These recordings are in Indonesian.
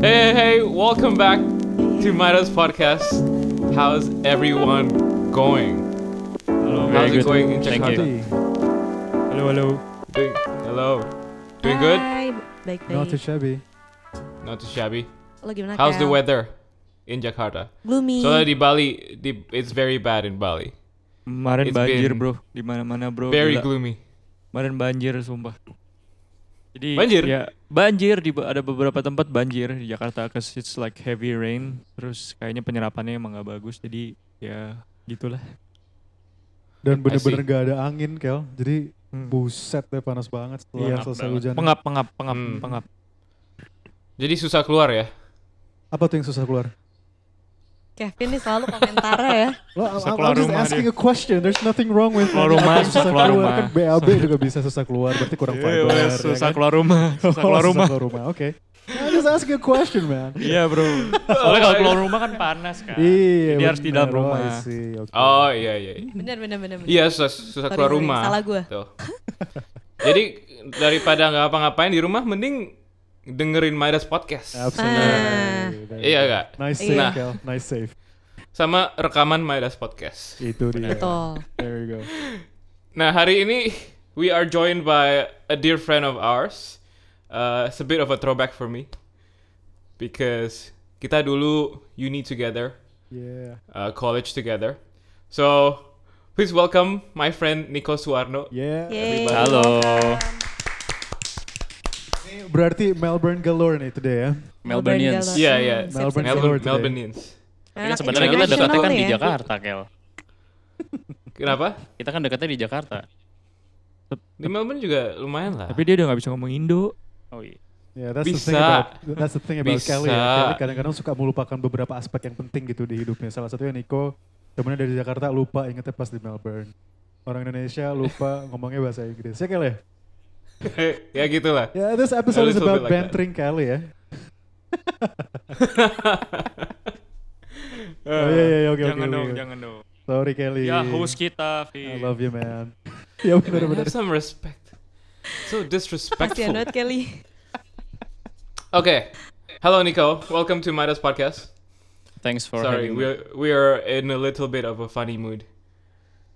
Hey, hey, hey, welcome back to Midas Podcast. How's everyone going? Halo, How's it good. going in Thank Jakarta? you. Halo, halo. Doing, hello. Doing good? Hai, baik-baik. Not too shabby. Not too shabby. Lo gimana, How's the Kel? weather in Jakarta? Gloomy. Soalnya di Bali, di, it's very bad in Bali. Kemarin It's banjir, been bro. Di mana-mana, bro. Very Gila. gloomy. Kemarin banjir, sumpah. Jadi Banjir? Ya, banjir di ada beberapa tempat banjir di Jakarta cause it's like heavy rain. Terus kayaknya penyerapannya emang gak bagus. Jadi ya gitulah. Dan bener-bener gak ada angin, Kel. Jadi Hmm. buset deh panas banget setelah Iya, selesai banget. hujan. Pengap, pengap, pengap, Hmm. pengap. Jadi susah keluar ya? Apa tuh yang susah keluar? Kevin nih selalu komentarnya ya. Lo, I'm, Susah I'm just rumah asking dia. a question. There's nothing wrong with Keluar rumah, susah keluar rumah. Kan BAB juga bisa susah keluar, berarti kurang Iya, fiber. ya susah kan? keluar rumah, susah Oh, keluar rumah. keluar rumah, oke. I'm just asking a question, man. Iya, bro. Soalnya kalau keluar rumah kan panas kan. Iya, Jadi harus di dalam. Oh, rumah. Oke. Oh iya iya. Bener, bener, bener. bener. Iya susah, susah Sorry, keluar sorry. rumah. Salah gua. Tuh. Jadi daripada nggak apa-ngapain di rumah, mending dengerin Midas Podcast. Absolutely. Ah. Iya gak? Nice Iya. save, Nah. Kel. Nice save. Sama rekaman Midas Podcast. Itu dia. Betul. There you go. Nah hari ini we are joined by a dear friend of ours. Uh, it's a bit of a throwback for me because kita dulu uni together, Yeah. uh, college together. So please welcome my friend Nico Suwarno. Yeah. Yeay, Halo. welcome. Ini Berarti Melbourne galore nih today ya. Melbournians. Melbourne Iya galore. iya, Hmm, Melbourne. Melbourne, today. Melbournians. Tapi kan Anak sebenarnya kita dekatnya kan di ya. Jakarta, Kel. Kenapa? Kita kan dekatnya di Jakarta. Di Melbourne juga lumayan lah. Tapi dia udah gak bisa ngomong Indo. Oh iya. Yeah, that's the Bisa. thing about that's the thing about Bisa. Kelly ya. Kelly kadang-kadang suka melupakan beberapa aspek yang penting gitu di hidupnya. Salah satunya Nico, temennya dari Jakarta lupa ingetnya pas di Melbourne. Orang Indonesia lupa ngomongnya bahasa Inggris. Ya Kelly? ya gitulah. Yeah, this episode is about like that. bantering Kelly ya. Uh, oh iya iya iya, oke oke jangan dong, oke. jangan dong. Sorry Kelly. Ya host kita, I Vi. love you man. ya benar benar. Have some respect. So Kasian disrespectful. banget Kelly. Okay. Hello Nico. Welcome to Midas Podcast. Thanks for Sorry, having me. we're we are in a little bit of a funny mood.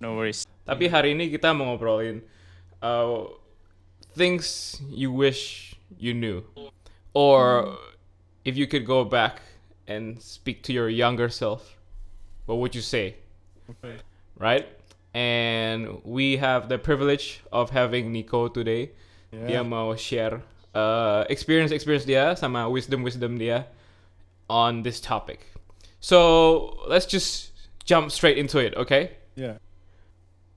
No worries. Tapi hari ini kita mau ngobrolin uh, things you wish you knew, or if you could go back and speak to your younger self, what would you say? Right? And we have the privilege of having Nico today. Dia Yeah. mau share uh, experience experience dia sama wisdom wisdom dia on this topic. So let's just jump straight into it, okay? Yeah.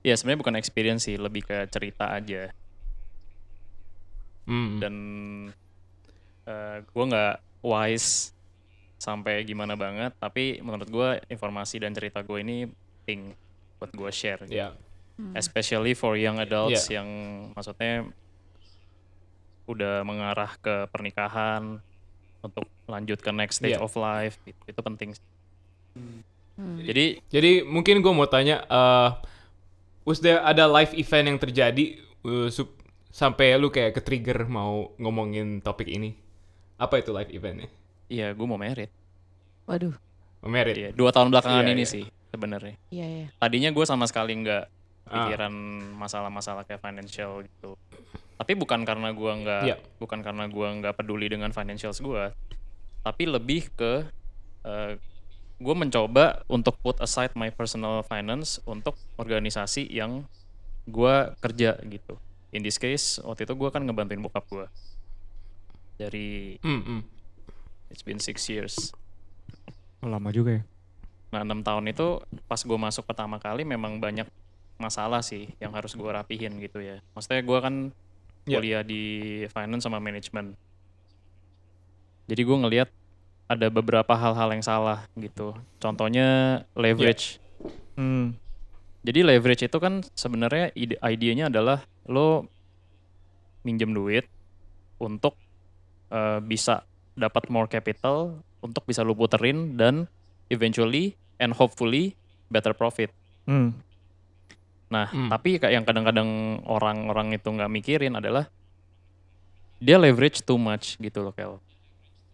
Ya sebenarnya bukan experience sih, lebih ke cerita aja. Mm. Dan eh gue nggak wise sampai gimana banget, tapi menurut gue informasi dan cerita gue ini penting buat gue share. gitu. Yeah. Especially for young adults Yeah. yang maksudnya udah mengarah ke pernikahan untuk lanjut ke next stage Yeah. of life itu, itu penting. sih. Hmm. Jadi Jadi mungkin gue mau tanya, uh, was there ada live event yang terjadi uh, sup- sampai lu kayak ke trigger mau ngomongin topik ini? Apa itu live eventnya? iya gue mau merit. Waduh. Oh, Merit. Iya, dua tahun belakangan Iya, ini iya. sih sebenarnya. Iya, iya. Tadinya gue sama sekali nggak Ah. pikiran masalah-masalah kayak financial gitu. Tapi bukan karena gue nggak, Iya. bukan karena gue nggak peduli dengan financials gue, tapi lebih ke gue mencoba untuk put aside my personal finance untuk organisasi yang gue kerja gitu. In this case, waktu itu gue kan ngebantuin bokap gue dari Mm, mm. it's been six years. Lama juga ya. Nah, enam tahun itu pas gue masuk pertama kali memang banyak masalah sih yang harus gue rapihin gitu ya. Maksudnya gue kan Ya. kuliah di finance sama manajemen. Jadi gue ngelihat ada beberapa hal-hal yang salah gitu. Contohnya leverage. Hmm. Jadi leverage itu kan sebenarnya ide idenya adalah lo minjem duit untuk eh, bisa dapat more capital untuk bisa lo puterin dan eventually and hopefully better profit. Hmm. Nah, Hmm. tapi kayak yang kadang-kadang orang-orang itu nggak mikirin adalah dia leverage too much gitu loh, Kel.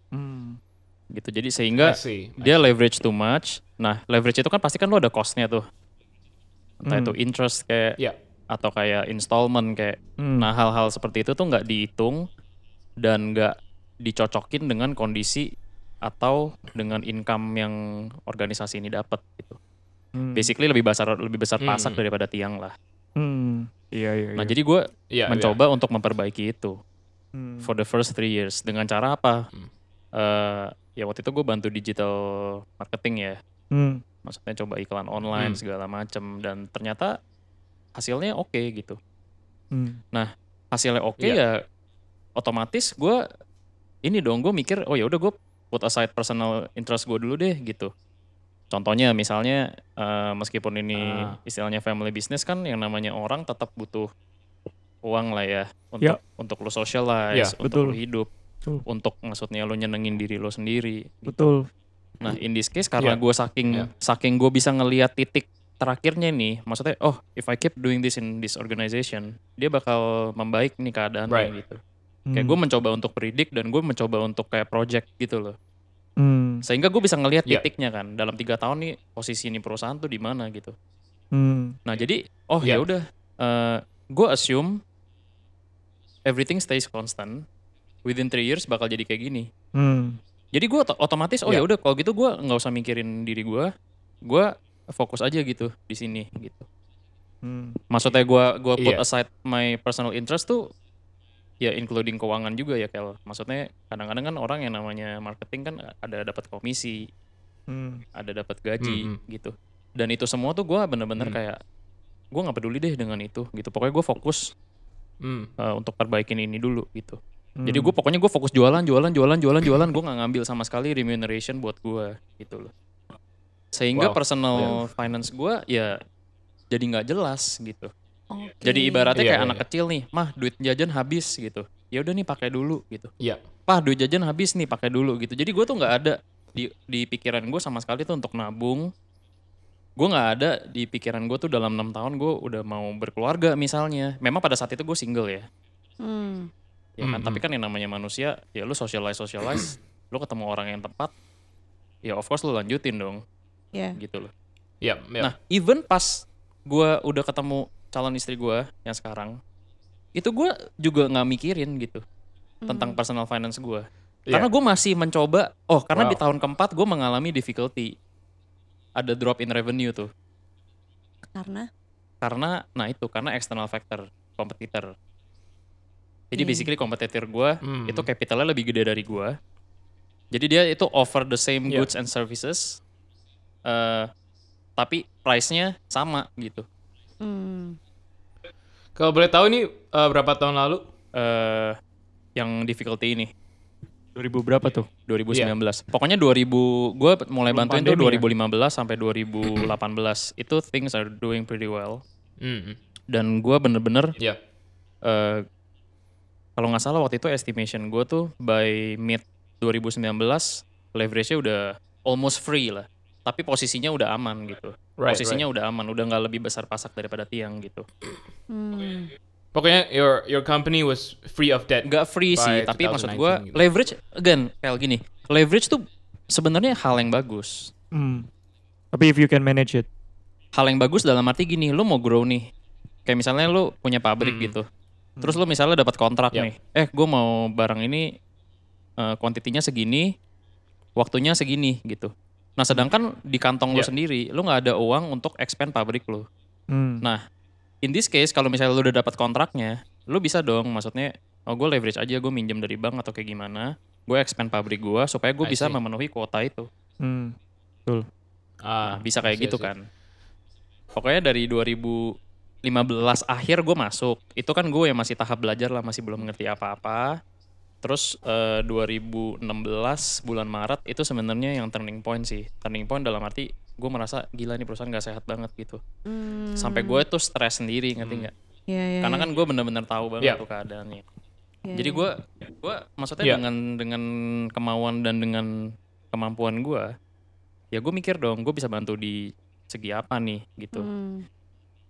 Hmm. gitu. Jadi I sehingga see. dia leverage too much. Nah, leverage itu kan pasti kan lo ada costnya tuh. Entah Hmm. itu interest kayak Ya. Atau kayak installment kayak. Hmm. Nah, hal-hal seperti itu tuh nggak dihitung dan nggak dicocokin dengan kondisi atau dengan income yang organisasi ini dapat gitu. Hmm. Basically lebih besar lebih besar Hmm. pasak daripada tiang lah. Hmm. Iya iya. Nah, iya. jadi gue Iya. mencoba untuk memperbaiki itu Hmm. for the first three years dengan cara apa? Hmm. Eh, ya waktu itu gue bantu digital marketing ya. Hmm. maksudnya coba iklan online Hmm. segala macem dan ternyata hasilnya oke gitu Hmm. hasilnya oke Iya. ya otomatis gue ini dong gue mikir oh ya udah gue put aside personal interest gue dulu deh gitu contohnya misalnya eh, meskipun ini Ah. istilahnya family business kan yang namanya orang tetap butuh uang lah ya untuk Ya. untuk lo socialize Ya, untuk betul. lo hidup Betul. untuk maksudnya lo nyenengin diri lo sendiri Betul. Nah, in this case karena Iya. gue saking Iya. saking gue bisa ngelihat titik terakhirnya nih, maksudnya oh if I keep doing this in this organization, dia bakal membaik nih keadaannya Right. gitu. Kayak gue mencoba untuk predict dan gue mencoba untuk kayak project gitu loh. Hmm. Sehingga gue bisa ngelihat titiknya kan dalam tiga tahun nih posisi ini perusahaan tuh di mana gitu. Hmm. Nah jadi oh ya Iya. udah, gue assume everything stays constant within three years bakal jadi kayak gini. Hmm. Jadi gue otomatis oh ya Iya. udah kalau gitu gue nggak usah mikirin diri gue, gue fokus aja gitu di sini gitu. Hmm. Maksudnya gue gua put Iya. aside my personal interest tuh ya including keuangan juga ya Kel. Maksudnya kadang-kadang kan orang yang namanya marketing kan ada dapat komisi, Hmm. ada dapat gaji Hmm, gitu. Dan itu semua tuh gue bener-bener Hmm. kayak gue nggak peduli deh dengan itu gitu. Pokoknya gue fokus Hmm. uh, untuk perbaikin ini dulu gitu. Hmm. Jadi gue pokoknya gue fokus jualan, jualan, jualan, jualan, jualan. Gue nggak ngambil sama sekali remuneration buat gue gitu loh. Sehingga Wow. personal finance gue ya jadi nggak jelas gitu. Oke. Jadi ibaratnya Iya, kayak iya, anak iya. kecil nih, mah duit jajan habis gitu. Ya udah nih pakai dulu gitu. Iya. Pah duit jajan habis nih pakai dulu gitu. Jadi gue tuh nggak ada di di pikiran gue sama sekali tuh untuk nabung. Gue nggak ada di pikiran gue tuh dalam enam tahun gue udah mau berkeluarga misalnya. Memang pada saat itu gue single ya. Hmm. ya kan Mm-mm. tapi kan yang namanya manusia ya lu socialize socialize lu ketemu orang yang tepat ya of course lu lanjutin dong Ya. gitu loh Iya. Iya. nah even pas gua udah ketemu calon istri gua yang sekarang itu gua juga nggak mikirin gitu tentang personal finance gua Iya. karena gue masih mencoba oh karena Wow. di tahun keempat gue mengalami difficulty ada drop in revenue tuh Karena karena nah itu karena external factor kompetitor jadi Iya. basically kompetitor gua Hmm. itu capitalnya lebih gede dari gua jadi dia itu offer the same Iya. goods and services eh tapi price-nya sama gitu hmm. Kalau boleh tahu ini eh, berapa tahun lalu? eh yang difficulty ini 2000 berapa tuh? 2019 pokoknya 2000 gua mulai Sebelum bantuin tuh pandemi 2015 ya? sampai 2018 itu things are doing pretty well Hmm. dan gua bener-bener Iya. eh kalau nggak salah waktu itu estimation gue tuh by mid 2019 leverage-nya udah almost free lah. Tapi posisinya udah aman gitu. Right, posisinya udah aman, udah nggak lebih besar pasak daripada tiang gitu. Hmm. Pokoknya your your company was free of debt. Nggak free sih, tapi maksud 2019 gue gitu. leverage again kayak gini. Leverage tuh sebenarnya hal yang bagus. Hmm. Tapi if you can manage it. Hal yang bagus dalam arti gini, lu mau grow nih. Kayak misalnya lu punya pabrik Hmm. gitu. Terus lu misalnya dapat kontrak Yep. nih. Eh, gue mau barang ini eh kuantitinya segini, waktunya segini gitu. Nah, sedangkan di kantong lu Yep. sendiri, lu nggak ada uang untuk expand pabrik lu. Hmm. Nah, in this case kalau misalnya lu udah dapat kontraknya, lu bisa dong maksudnya oh gue leverage aja gue minjem dari bank atau kayak gimana, gue expand pabrik gue supaya gue bisa see. memenuhi kuota itu. Hmm. Nah, Ah, bisa kayak see, gitu see. kan. Pokoknya dari 2015 akhir gue masuk. Itu kan gue yang masih tahap belajar lah, masih belum ngerti apa-apa. Terus eh, 2016 bulan Maret itu sebenarnya yang turning point sih. Turning point dalam arti gue merasa gila nih perusahaan gak sehat banget gitu. Hmm. Sampai gue tuh stres sendiri ngerti nggak? Ya, ya, Karena ya. kan gue bener-bener tahu banget Iya. tuh keadaannya. Ya, Jadi gue gue maksudnya Iya. dengan dengan kemauan dan dengan kemampuan gue, ya gue mikir dong gue bisa bantu di segi apa nih gitu. Hmm.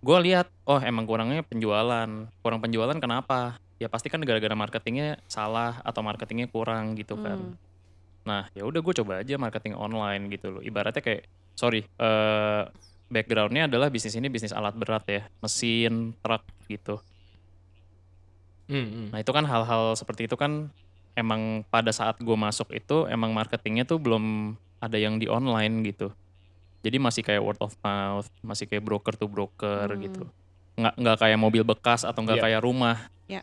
Gue lihat oh emang kurangnya penjualan, kurang penjualan kenapa? Ya pasti kan gara-gara marketingnya salah atau marketingnya kurang gitu kan. Hmm. Nah, ya udah gue coba aja marketing online gitu loh. Ibaratnya kayak sorry, eh backgroundnya adalah bisnis ini bisnis alat berat ya, mesin, truk gitu. Hmm, hmm. Nah itu kan hal-hal seperti itu kan emang pada saat gue masuk itu emang marketingnya tuh belum ada yang di online gitu. Jadi masih kayak word of mouth, masih kayak broker to broker Hmm. gitu. Nggak nggak kayak mobil bekas atau nggak Iya. kayak rumah. Ya.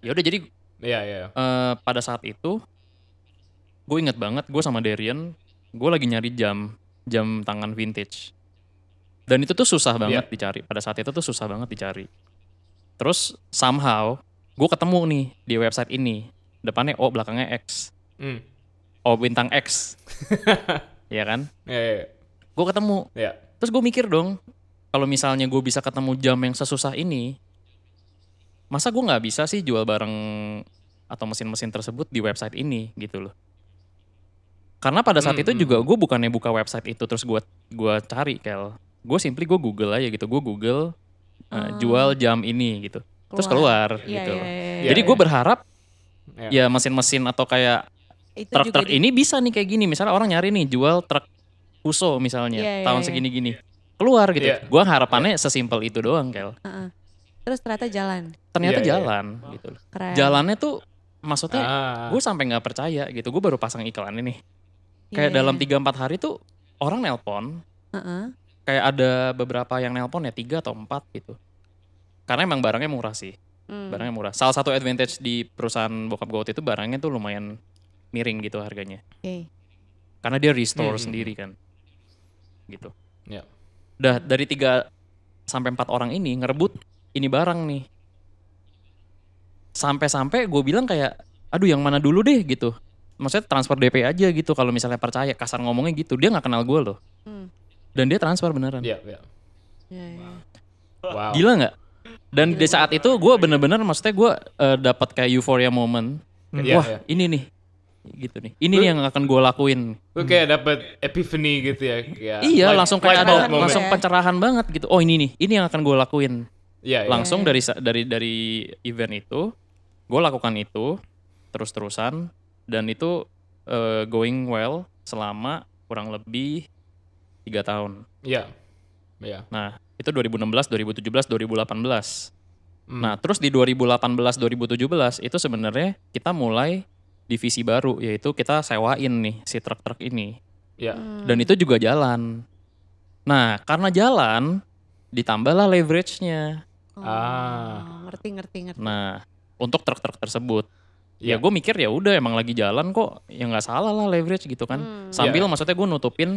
Ya udah jadi Iya, iya. eh, pada saat itu gue inget banget gue sama Darian gue lagi nyari jam jam tangan vintage dan itu tuh susah banget Iya. dicari pada saat itu tuh susah banget dicari terus somehow gue ketemu nih di website ini depannya O belakangnya X Hmm. O bintang X ya kan Iya, iya. gue ketemu Iya. terus gue mikir dong kalau misalnya gue bisa ketemu jam yang sesusah ini masa gue nggak bisa sih jual barang atau mesin-mesin tersebut di website ini gitu loh. Karena pada saat Hmm, itu hmm, juga gue bukannya buka website itu terus gue gua cari kel. Gue simply gue google aja gitu. Gue google uh, jual jam ini gitu. Terus keluar. Iya, gitu loh. iya, iya. jadi gue iya. berharap Iya. ya mesin-mesin atau kayak truk-truk ini bisa nih kayak gini. Misalnya orang nyari nih jual truk Fuso misalnya tahun segini-gini. Keluar gitu. Iya. gua harapannya sesimpel itu doang kel. Heeh. Terus ternyata jalan. ternyata Iya, iya, jalan gitu loh Keren. jalannya tuh maksudnya Ah. gue sampai nggak percaya gitu gue baru pasang iklan ini Iya, kayak iya, dalam iya. 3-4 hari tuh orang nelpon Heeh. kayak ada beberapa yang nelpon ya tiga atau empat gitu karena emang barangnya murah sih Hmm. barangnya murah salah satu advantage di perusahaan bokap gue itu barangnya tuh lumayan miring gitu harganya Oke. karena dia restore Hmm. sendiri kan gitu Ya. Dah dari tiga sampai empat orang ini ngerebut ini barang nih sampai-sampai gue bilang kayak aduh yang mana dulu deh gitu maksudnya transfer DP aja gitu kalau misalnya percaya kasar ngomongnya gitu dia nggak kenal gue loh Hmm. dan dia transfer beneran Iya, iya. Iya, iya. Wow. gila nggak dan di saat itu gue bener-bener maksudnya gue eh, dapat kayak euphoria moment Kayak, Iya, wah iya. ini nih gitu nih ini nih yang akan gue lakuin Lu kayak dapet epiphany gitu ya. kayak iya light- langsung kayak ada moment. langsung ya. pencerahan banget gitu oh ini nih ini yang akan gue lakuin Iya, iya. langsung Iya. dari dari dari event itu gue lakukan itu terus terusan dan itu eh, going well selama kurang lebih tiga tahun Iya. Iya. nah itu 2016 2017 2018 Hmm. nah terus di 2018 2017 itu sebenarnya kita mulai divisi baru yaitu kita sewain nih si truk-truk ini Iya. Hmm. dan itu juga jalan nah karena jalan ditambahlah leverage-nya Oh, Ah. Ngerti, ngerti, ngerti. Nah, untuk truk-truk tersebut, Iya. ya gue mikir ya udah emang lagi jalan kok, ya nggak salah lah leverage gitu kan. Hmm. Sambil Iya. maksudnya gue nutupin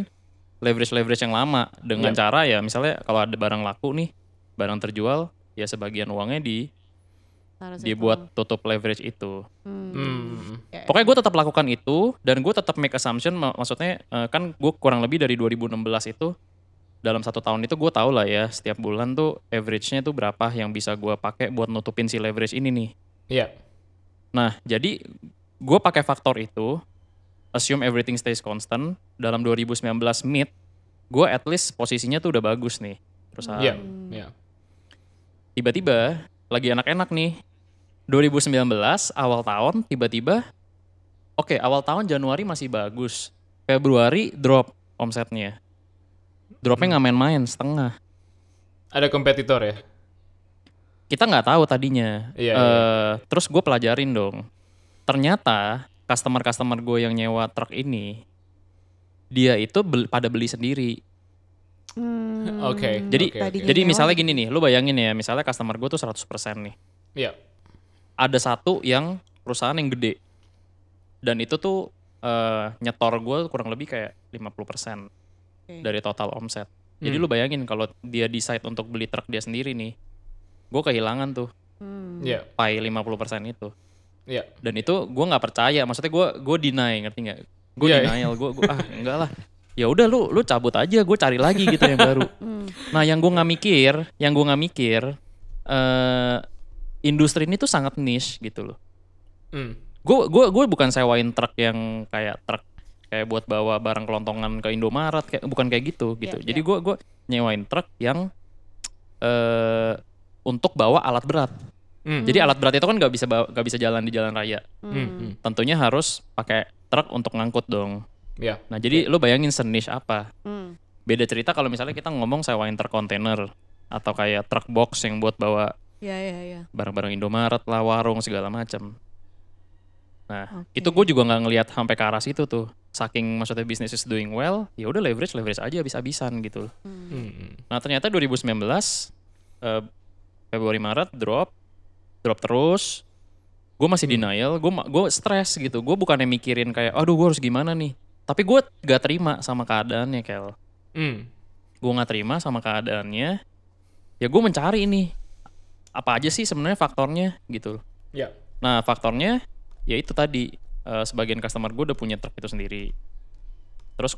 leverage-leverage yang lama dengan Iya. cara ya misalnya kalau ada barang laku nih, barang terjual, ya sebagian uangnya di situ. dibuat tutup leverage itu. Hmm. Hmm. Kayak- Pokoknya gue tetap lakukan itu dan gue tetap make assumption, mak- maksudnya eh, kan gue kurang lebih dari 2016 itu dalam satu tahun itu gue tau lah ya setiap bulan tuh average-nya tuh berapa yang bisa gue pakai buat nutupin si leverage ini nih. Iya. Nah, jadi gue pakai faktor itu, assume everything stays constant, dalam 2019 mid, gue at least posisinya tuh udah bagus nih perusahaan. Iya. Hmm. Iya. Tiba-tiba, lagi enak-enak nih, 2019 awal tahun, tiba-tiba, oke awal tahun Januari masih bagus, Februari drop omsetnya. Dropnya nggak main-main, setengah. Ada kompetitor ya? kita nggak tahu tadinya. Iya, Eh, iya. Terus gue pelajarin dong. Ternyata customer-customer gue yang nyewa truk ini, dia itu bel- pada beli sendiri. Hmm. Oke, Jadi, oke, Tadinya jadi misalnya gini nih, lu bayangin ya, misalnya customer gue tuh 100% nih. Iya. Ada satu yang perusahaan yang gede. Dan itu tuh eh, nyetor gue kurang lebih kayak 50% Dari total omset. Jadi Hmm. lu bayangin kalau dia decide untuk beli truk dia sendiri nih, gue kehilangan tuh Hmm. Iya. pie 50% itu. Iya. dan itu gue nggak percaya maksudnya gue gue deny ngerti nggak gue Iya, iya. denial gue gue ah enggak lah ya udah lu lu cabut aja gue cari lagi gitu yang baru Hmm. nah yang gue nggak mikir yang gue nggak mikir eh industri ini tuh sangat niche gitu loh Hmm. gue gue gue bukan sewain truk yang kayak truk kayak buat bawa barang kelontongan ke Indomaret kayak bukan kayak gitu gitu Iya, jadi iya. gue gue nyewain truk yang eh untuk bawa alat berat Hmm. jadi alat berat itu kan nggak bisa bawa- nggak bisa jalan di jalan raya Hmm. Hmm. tentunya harus pakai truk untuk ngangkut dong. Ya. Nah jadi lu bayangin seniche apa? Hmm. Beda cerita kalau misalnya kita ngomong sewain truk kontainer atau kayak truk box yang buat bawa Ya ya ya. barang-barang Indomaret lah, warung segala macam. Nah Oke. itu gue juga nggak ngelihat sampai ke arah situ tuh. Saking maksudnya business is doing well, ya udah leverage leverage aja habis-habisan gitu. Hmm. Hmm. Nah ternyata 2019 eh, Februari Maret drop, drop terus. Gue masih denial, gue gue stres gitu. Gue bukannya mikirin kayak, aduh gue harus gimana nih. Tapi gue gak terima sama keadaannya, Kel. Hmm. Gue gak terima sama keadaannya. Ya gue mencari ini apa aja sih sebenarnya faktornya gitu. Ya. Nah faktornya ya itu tadi eh, sebagian customer gue udah punya truk itu sendiri. Terus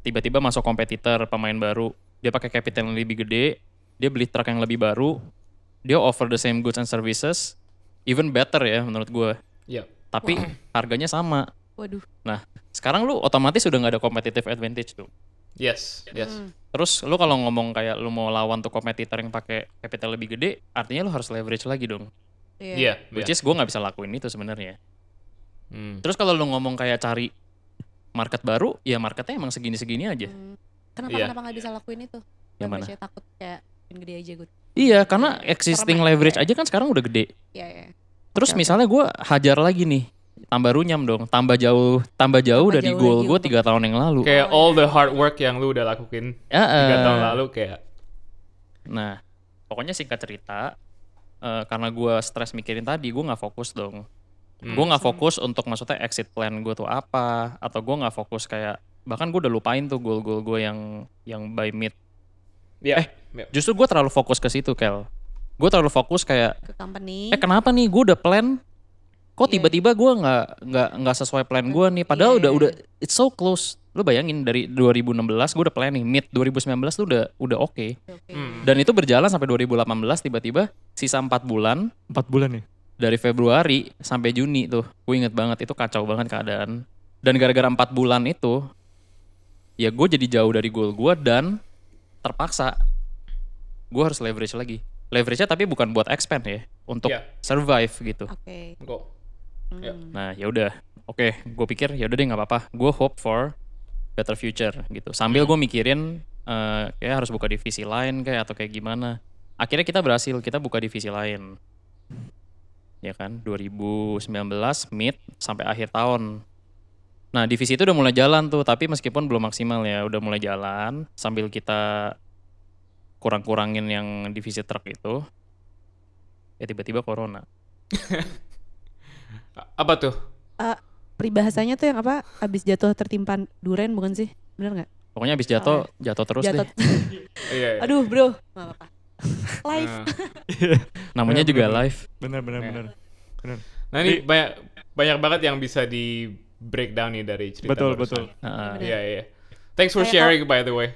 tiba-tiba masuk kompetitor pemain baru, dia pakai capital yang lebih gede, dia beli truk yang lebih baru, dia offer the same goods and services, even better ya menurut gue. Ya. Tapi harganya sama. Waduh. Nah sekarang lu otomatis udah nggak ada competitive advantage tuh. Yes. Yes. Hmm. Terus lu kalau ngomong kayak lu mau lawan tuh kompetitor yang pakai capital lebih gede, artinya lu harus leverage lagi dong. Iya. Iya. Which iya. is gue nggak bisa lakuin itu sebenarnya. Hmm. Terus kalau lu ngomong kayak cari market baru, ya marketnya emang segini-segini aja. Hmm. Kenapa Iya. kenapa nggak bisa lakuin itu? Yang mana? saya takut kayak gede aja gue. Iya, karena existing leverage aja kan sekarang udah gede. Iya iya. Terus oke. misalnya gue hajar lagi nih, tambah runyam dong, tambah jauh, tambah jauh Tambah dari jauh goal gue tiga tahun yang lalu. Kayak Oh, all iya. the hard work yang lu udah lakuin Ya, tiga eh, tahun lalu kayak. Nah, pokoknya singkat cerita, eh, karena gue stres mikirin tadi, gue nggak fokus dong. Hmm. Gue nggak fokus untuk maksudnya exit plan gue tuh apa, atau gue nggak fokus kayak bahkan gue udah lupain tuh goal-goal gue yang yang by mid. Ya. Eh, Justru gue terlalu fokus ke situ, Kel. Gue terlalu fokus kayak Ke company. eh kenapa nih gue udah plan kok Iya. tiba-tiba gue nggak nggak nggak sesuai plan gue nih padahal Iya. udah udah it's so close lu bayangin dari 2016 gue udah plan nih mid 2019 tuh udah udah oke Oke. Hmm. dan itu berjalan sampai 2018 tiba-tiba sisa 4 bulan Empat bulan nih. Dari Februari sampai Juni tuh gue inget banget itu kacau banget keadaan dan gara-gara 4 bulan itu ya gue jadi jauh dari goal gue dan terpaksa gue harus leverage lagi leverage-nya tapi bukan buat expand ya untuk Ya. survive gitu Oke. Go. Hmm. Ya. Nah ya udah, oke, gue pikir ya udah deh nggak apa-apa. Gue hope for better future gitu. Sambil gue mikirin eh kayak harus buka divisi lain kayak atau kayak gimana. Akhirnya kita berhasil, kita buka divisi lain. Ya kan, 2019 mid sampai akhir tahun. Nah divisi itu udah mulai jalan tuh, tapi meskipun belum maksimal ya, udah mulai jalan sambil kita kurang-kurangin yang divisi truk itu. Ya tiba-tiba corona. Apa tuh? Peribahasanya tuh yang apa? Abis jatuh tertimpa duren bukan sih? Bener nggak? Pokoknya abis jatuh, jatuh terus jatuh. deh. Iya. iya. Aduh bro. Nggak apa-apa. Live. Nah. Namanya Bener, juga bener. live. Bener bener Ya. bener. Bener. Nah ini banyak banyak banget yang bisa di breakdown nih dari cerita Betul barusan. betul. Heeh. Iya iya. Thanks for Kayak sharing by the way.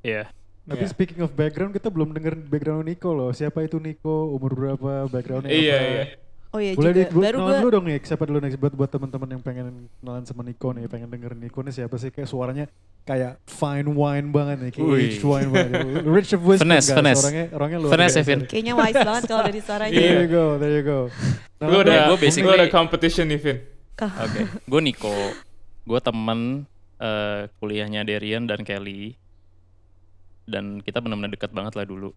Iya. Tapi Iya. speaking of background, kita belum denger background Nico loh. Siapa itu Nico? Umur berapa? Backgroundnya Iya iya. Oh iya Boleh juga. di, Baru kenalan gue. dulu dong nih. Siapa dulu nih buat buat teman-teman yang pengen kenalan sama Nico nih, pengen denger Nico nih siapa sih? Kayak suaranya kayak fine wine banget nih, kayak aged wine banget. Rich of wisdom Finesse, guys. finesse. Orangnya orangnya luar Finesse biasa. Kayaknya wise banget kalau dari suaranya. There you go, there you go. Nah, ada gua lu basically- ada competition nih Vin. Oke. Gue Niko. Gue temen eh, kuliahnya Darian dan Kelly. Dan kita benar-benar dekat banget lah dulu.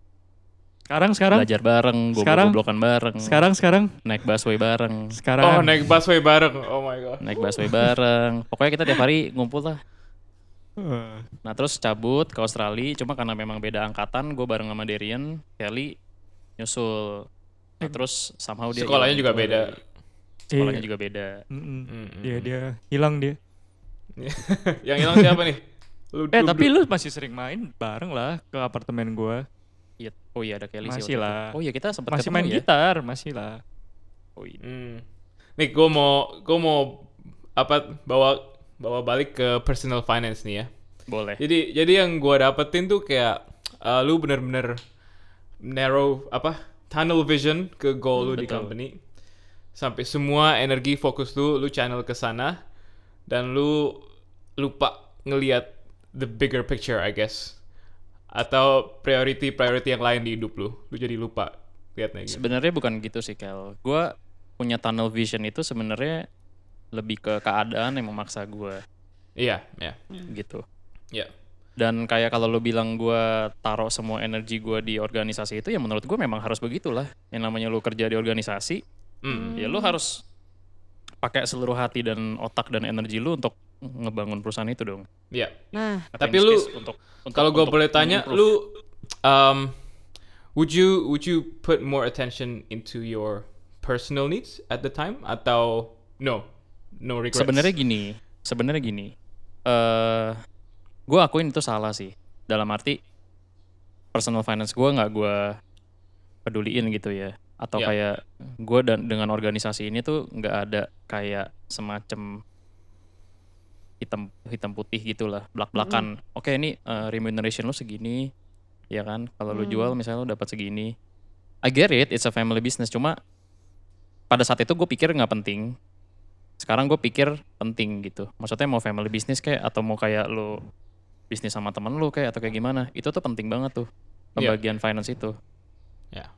Sekarang sekarang Belajar bareng, gue Sekarang? goblokan bareng. sekarang sekarang Naik busway bareng. sekarang. Oh naik busway bareng. Oh my god. Naik busway bareng. Pokoknya kita tiap hari ngumpul lah. Nah terus cabut ke Australia. Cuma karena memang beda angkatan, gue bareng sama Darian, Kelly nyusul. Nah, terus somehow dia Sekolahnya juga beda. Sekolahnya Iya. juga beda. Mm, mm, Dia mm. dia hilang dia. yang hilang siapa nih? Lu, Eh tapi lu masih sering main bareng lah ke apartemen gua. Iya. Oh iya ada Kelly sih. Masih itu. lah. Oh iya kita sempat Masih ketemu main ya. gitar, masih lah. Oh iya. Hmm. Nih gue mau gue mau apa bawa bawa balik ke personal finance nih ya. Boleh. Jadi jadi yang gue dapetin tuh kayak uh, lu bener-bener narrow apa tunnel vision ke goal lu di betul. company sampai semua energi fokus lu lu channel ke sana dan lu lupa ngelihat the bigger picture I guess atau priority priority yang lain di hidup lu lu jadi lupa lihatnya gitu. Sebenarnya bukan gitu sih Kel. Gua punya tunnel vision itu sebenarnya lebih ke keadaan yang memaksa gue Iya, iya. gitu. Iya. Dan kayak kalau lu bilang gue taruh semua energi gue di organisasi itu ya menurut gue memang harus begitulah. Yang namanya lu kerja di organisasi, Hmm. ya lu harus pakai seluruh hati dan otak dan energi lu untuk ngebangun perusahaan itu dong. Iya. Nah, Atau Tapi lu- untuk, untuk Kalau gue boleh tanya, improve. lu um, would you would you put more attention into your personal needs at the time atau no no regrets? sebenarnya gini, sebenarnya gini. Eh, gue akuin itu salah sih. Dalam arti personal finance gue nggak gue peduliin gitu ya. Atau Ya. kayak gue dan dengan organisasi ini tuh nggak ada kayak semacam hitam hitam putih gitulah belak belakan. Oke ini eh, remuneration lu segini, ya kan? Kalau lu Hmm. jual misalnya lu dapat segini. I get it, it's a family business. Cuma pada saat itu gue pikir nggak penting sekarang gue pikir penting gitu maksudnya mau family business kayak atau mau kayak lo bisnis sama temen lu kayak atau kayak gimana itu tuh penting banget tuh Iya. pembagian finance itu Ya.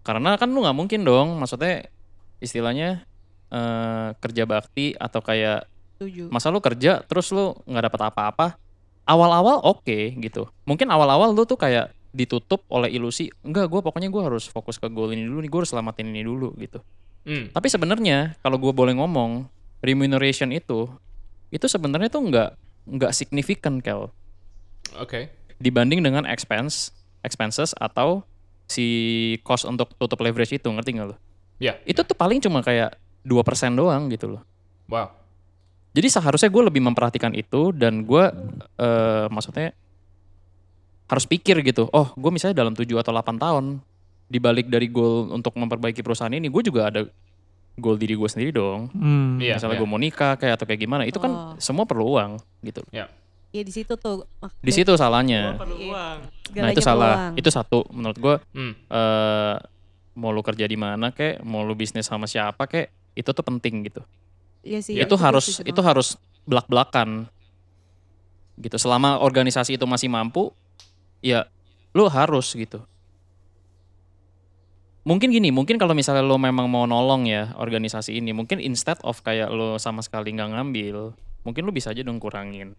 karena kan lu nggak mungkin dong maksudnya istilahnya eh, kerja bakti atau kayak setuju. masa lu kerja terus lu nggak dapat apa-apa awal-awal oke gitu mungkin awal-awal lu tuh kayak ditutup oleh ilusi enggak gue pokoknya gue harus fokus ke goal ini dulu nih gue harus selamatin ini dulu gitu Hmm. tapi sebenarnya kalau gue boleh ngomong remuneration itu itu sebenarnya tuh nggak nggak signifikan kel Oke. dibanding dengan expense expenses atau si cost untuk tutup leverage itu ngerti nggak lo? Ya. Itu tuh paling cuma kayak 2% doang gitu loh. Wow. Jadi seharusnya gue lebih memperhatikan itu dan gue eh, maksudnya harus pikir gitu. Oh, gue misalnya dalam 7 atau 8 tahun dibalik dari goal untuk memperbaiki perusahaan ini, gue juga ada goal diri gue sendiri dong. Hmm. Iya. Misalnya iya. gue mau nikah kayak atau kayak gimana, itu kan Oh. semua perlu uang gitu. Iya di situ tuh. Di situ salahnya. perlu Iya. uang. Nah itu salah. Itu satu menurut gue. Hmm. eh mau lu kerja di mana kek, mau lu bisnis sama siapa kek, itu tuh penting gitu. Iya sih. itu harus itu harus belak-belakan gitu selama organisasi itu masih mampu ya lu harus gitu mungkin gini mungkin kalau misalnya lo memang mau nolong ya organisasi ini mungkin instead of kayak lo sama sekali nggak ngambil mungkin lu bisa aja dong kurangin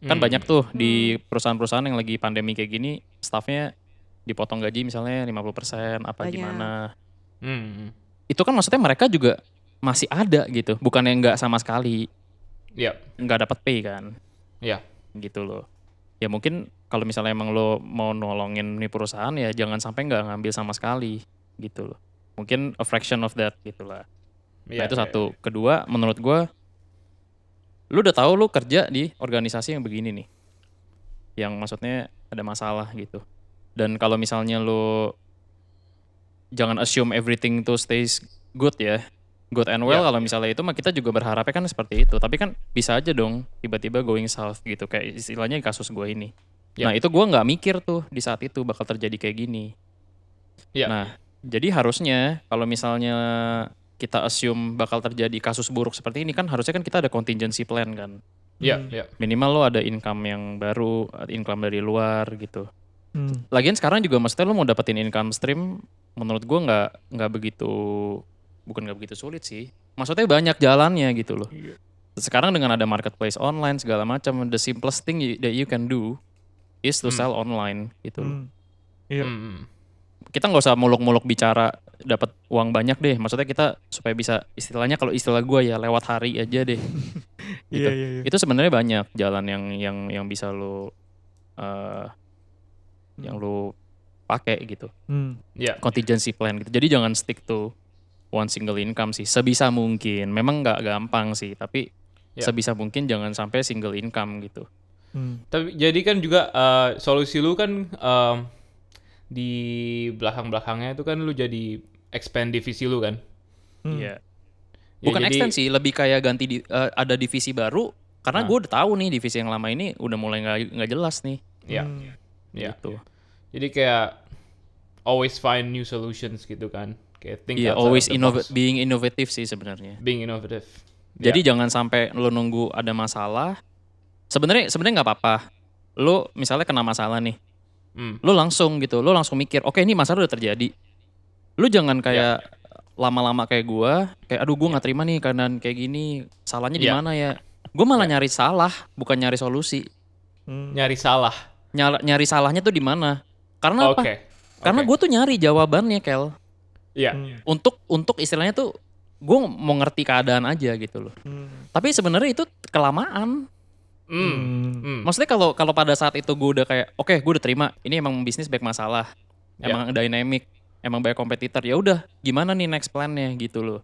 kan Hmm. banyak tuh di perusahaan-perusahaan yang lagi pandemi kayak gini staffnya dipotong gaji misalnya 50% apa Banyak. gimana Hmm. itu kan maksudnya mereka juga masih ada gitu. Bukan yang nggak sama sekali. Ya. nggak dapat pay kan? Ya. gitu loh. Ya mungkin kalau misalnya emang lo mau nolongin nih perusahaan ya jangan sampai nggak ngambil sama sekali. Gitu loh. Mungkin a fraction of that gitu lah. Ya, nah itu ya, satu. kedua menurut gua lu udah tahu lu kerja di organisasi yang begini nih. Yang maksudnya ada masalah gitu. Dan kalau misalnya lu jangan assume everything to stays good ya good and well Ya, kalau misalnya itu mah kita juga berharapnya kan seperti itu tapi kan bisa aja dong tiba-tiba going south gitu kayak istilahnya kasus gua ini Ya. nah itu gua nggak mikir tuh di saat itu bakal terjadi kayak gini Ya. nah jadi harusnya kalau misalnya kita assume bakal terjadi kasus buruk seperti ini kan harusnya kan kita ada contingency plan kan Ya. Hmm. Ya. minimal lo ada income yang baru income dari luar gitu Hmm. lagian sekarang juga maksudnya lo mau dapetin income stream menurut gua nggak nggak begitu bukan nggak begitu sulit sih maksudnya banyak jalannya gitu loh Iya. sekarang dengan ada marketplace online segala macam the simplest thing you- that you can do is to Hmm. sell online gitu loh Hmm. Iya. Hmm. kita nggak usah muluk-muluk bicara dapat uang banyak deh maksudnya kita supaya bisa istilahnya kalau istilah gua ya lewat hari aja deh gitu. Iya, iya, iya. itu sebenarnya banyak jalan yang yang yang bisa lo eh yang lo pakai gitu Hmm. Ya. contingency plan gitu jadi jangan stick to one single income sih sebisa mungkin memang nggak gampang sih tapi Ya. sebisa mungkin jangan sampai single income gitu Hmm. Tapi jadi kan juga eh, solusi lu kan em, di belakang-belakangnya itu kan lu jadi expand divisi lu kan. Hmm. Iya. Ya, bukan jadi- ekstensi lebih kayak ganti di, eh, ada divisi baru karena Nah. gue udah tahu nih divisi yang lama ini udah mulai nggak nggak jelas nih Ya. Hmm. Ya. gitu Jadi kayak always find new solutions gitu kan. Think Iya, outside always of the innova- box. being innovative sih sebenarnya. being innovative. Jadi Ya. jangan sampai lo nunggu ada masalah. Sebenarnya sebenarnya nggak apa-apa. Lo misalnya kena masalah nih, Hmm. lo langsung gitu, lo langsung mikir, oke ini masalah udah terjadi. Lo jangan kayak lama-lama kayak gue kayak aduh gue nggak terima nih keadaan kayak gini salahnya di Iya. mana ya gue malah nyari salah bukan nyari solusi Hmm. Nyari salah. Nyala- nyari salahnya tuh di mana karena Oke. apa karena Oke. gue tuh nyari jawabannya kel Iya. Hmm. untuk untuk istilahnya tuh gue mau ngerti keadaan aja gitu loh Hmm. tapi sebenarnya itu kelamaan Hmm. Hmm. Hmm. maksudnya kalau kalau pada saat itu gue udah kayak oke gue udah terima ini emang bisnis baik masalah Ya. emang dynamic emang banyak kompetitor ya udah gimana nih next plan-nya gitu loh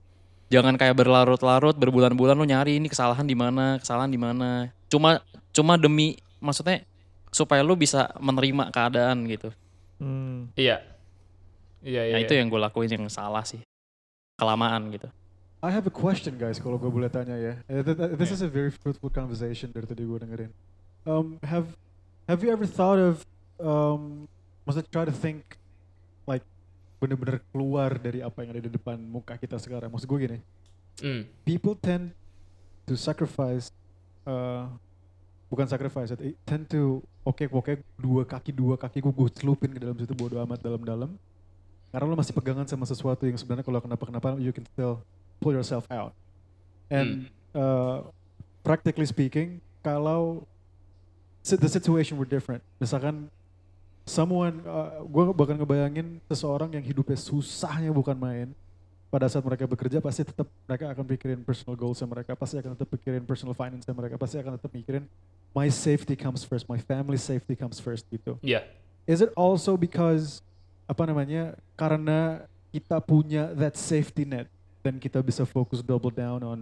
jangan kayak berlarut-larut berbulan-bulan lu nyari ini kesalahan di mana kesalahan di mana cuma cuma demi maksudnya supaya lu bisa menerima keadaan gitu Hmm. Iya. Iya, iya. nah iya. itu yang gue lakuin yang salah sih kelamaan gitu I have a question guys kalau gue boleh tanya ya. Eh, th- th- This is a very fruitful conversation dari tadi gue dengerin. Um, have have you ever thought of um, maksudnya try to think like bener-bener keluar dari apa yang ada di depan muka kita sekarang. Maksud gue gini, Hmm. people tend to sacrifice uh, bukan sacrifice tend to oke oke dua kaki dua kaki gue gue celupin ke dalam situ bodo amat dalam-dalam karena lo masih pegangan sama sesuatu yang sebenarnya kalau kenapa-kenapa you can still pull yourself out. And uh, practically speaking kalau the situation were different. Misalkan someone uh, gue bahkan ngebayangin seseorang yang hidupnya susahnya bukan main pada saat mereka bekerja pasti tetap mereka akan pikirin personal goals mereka pasti akan tetap pikirin personal finance mereka pasti akan tetap mikirin my safety comes first my family safety comes first gitu. Iya. is it also because apa namanya karena kita punya that safety net dan kita bisa fokus double down on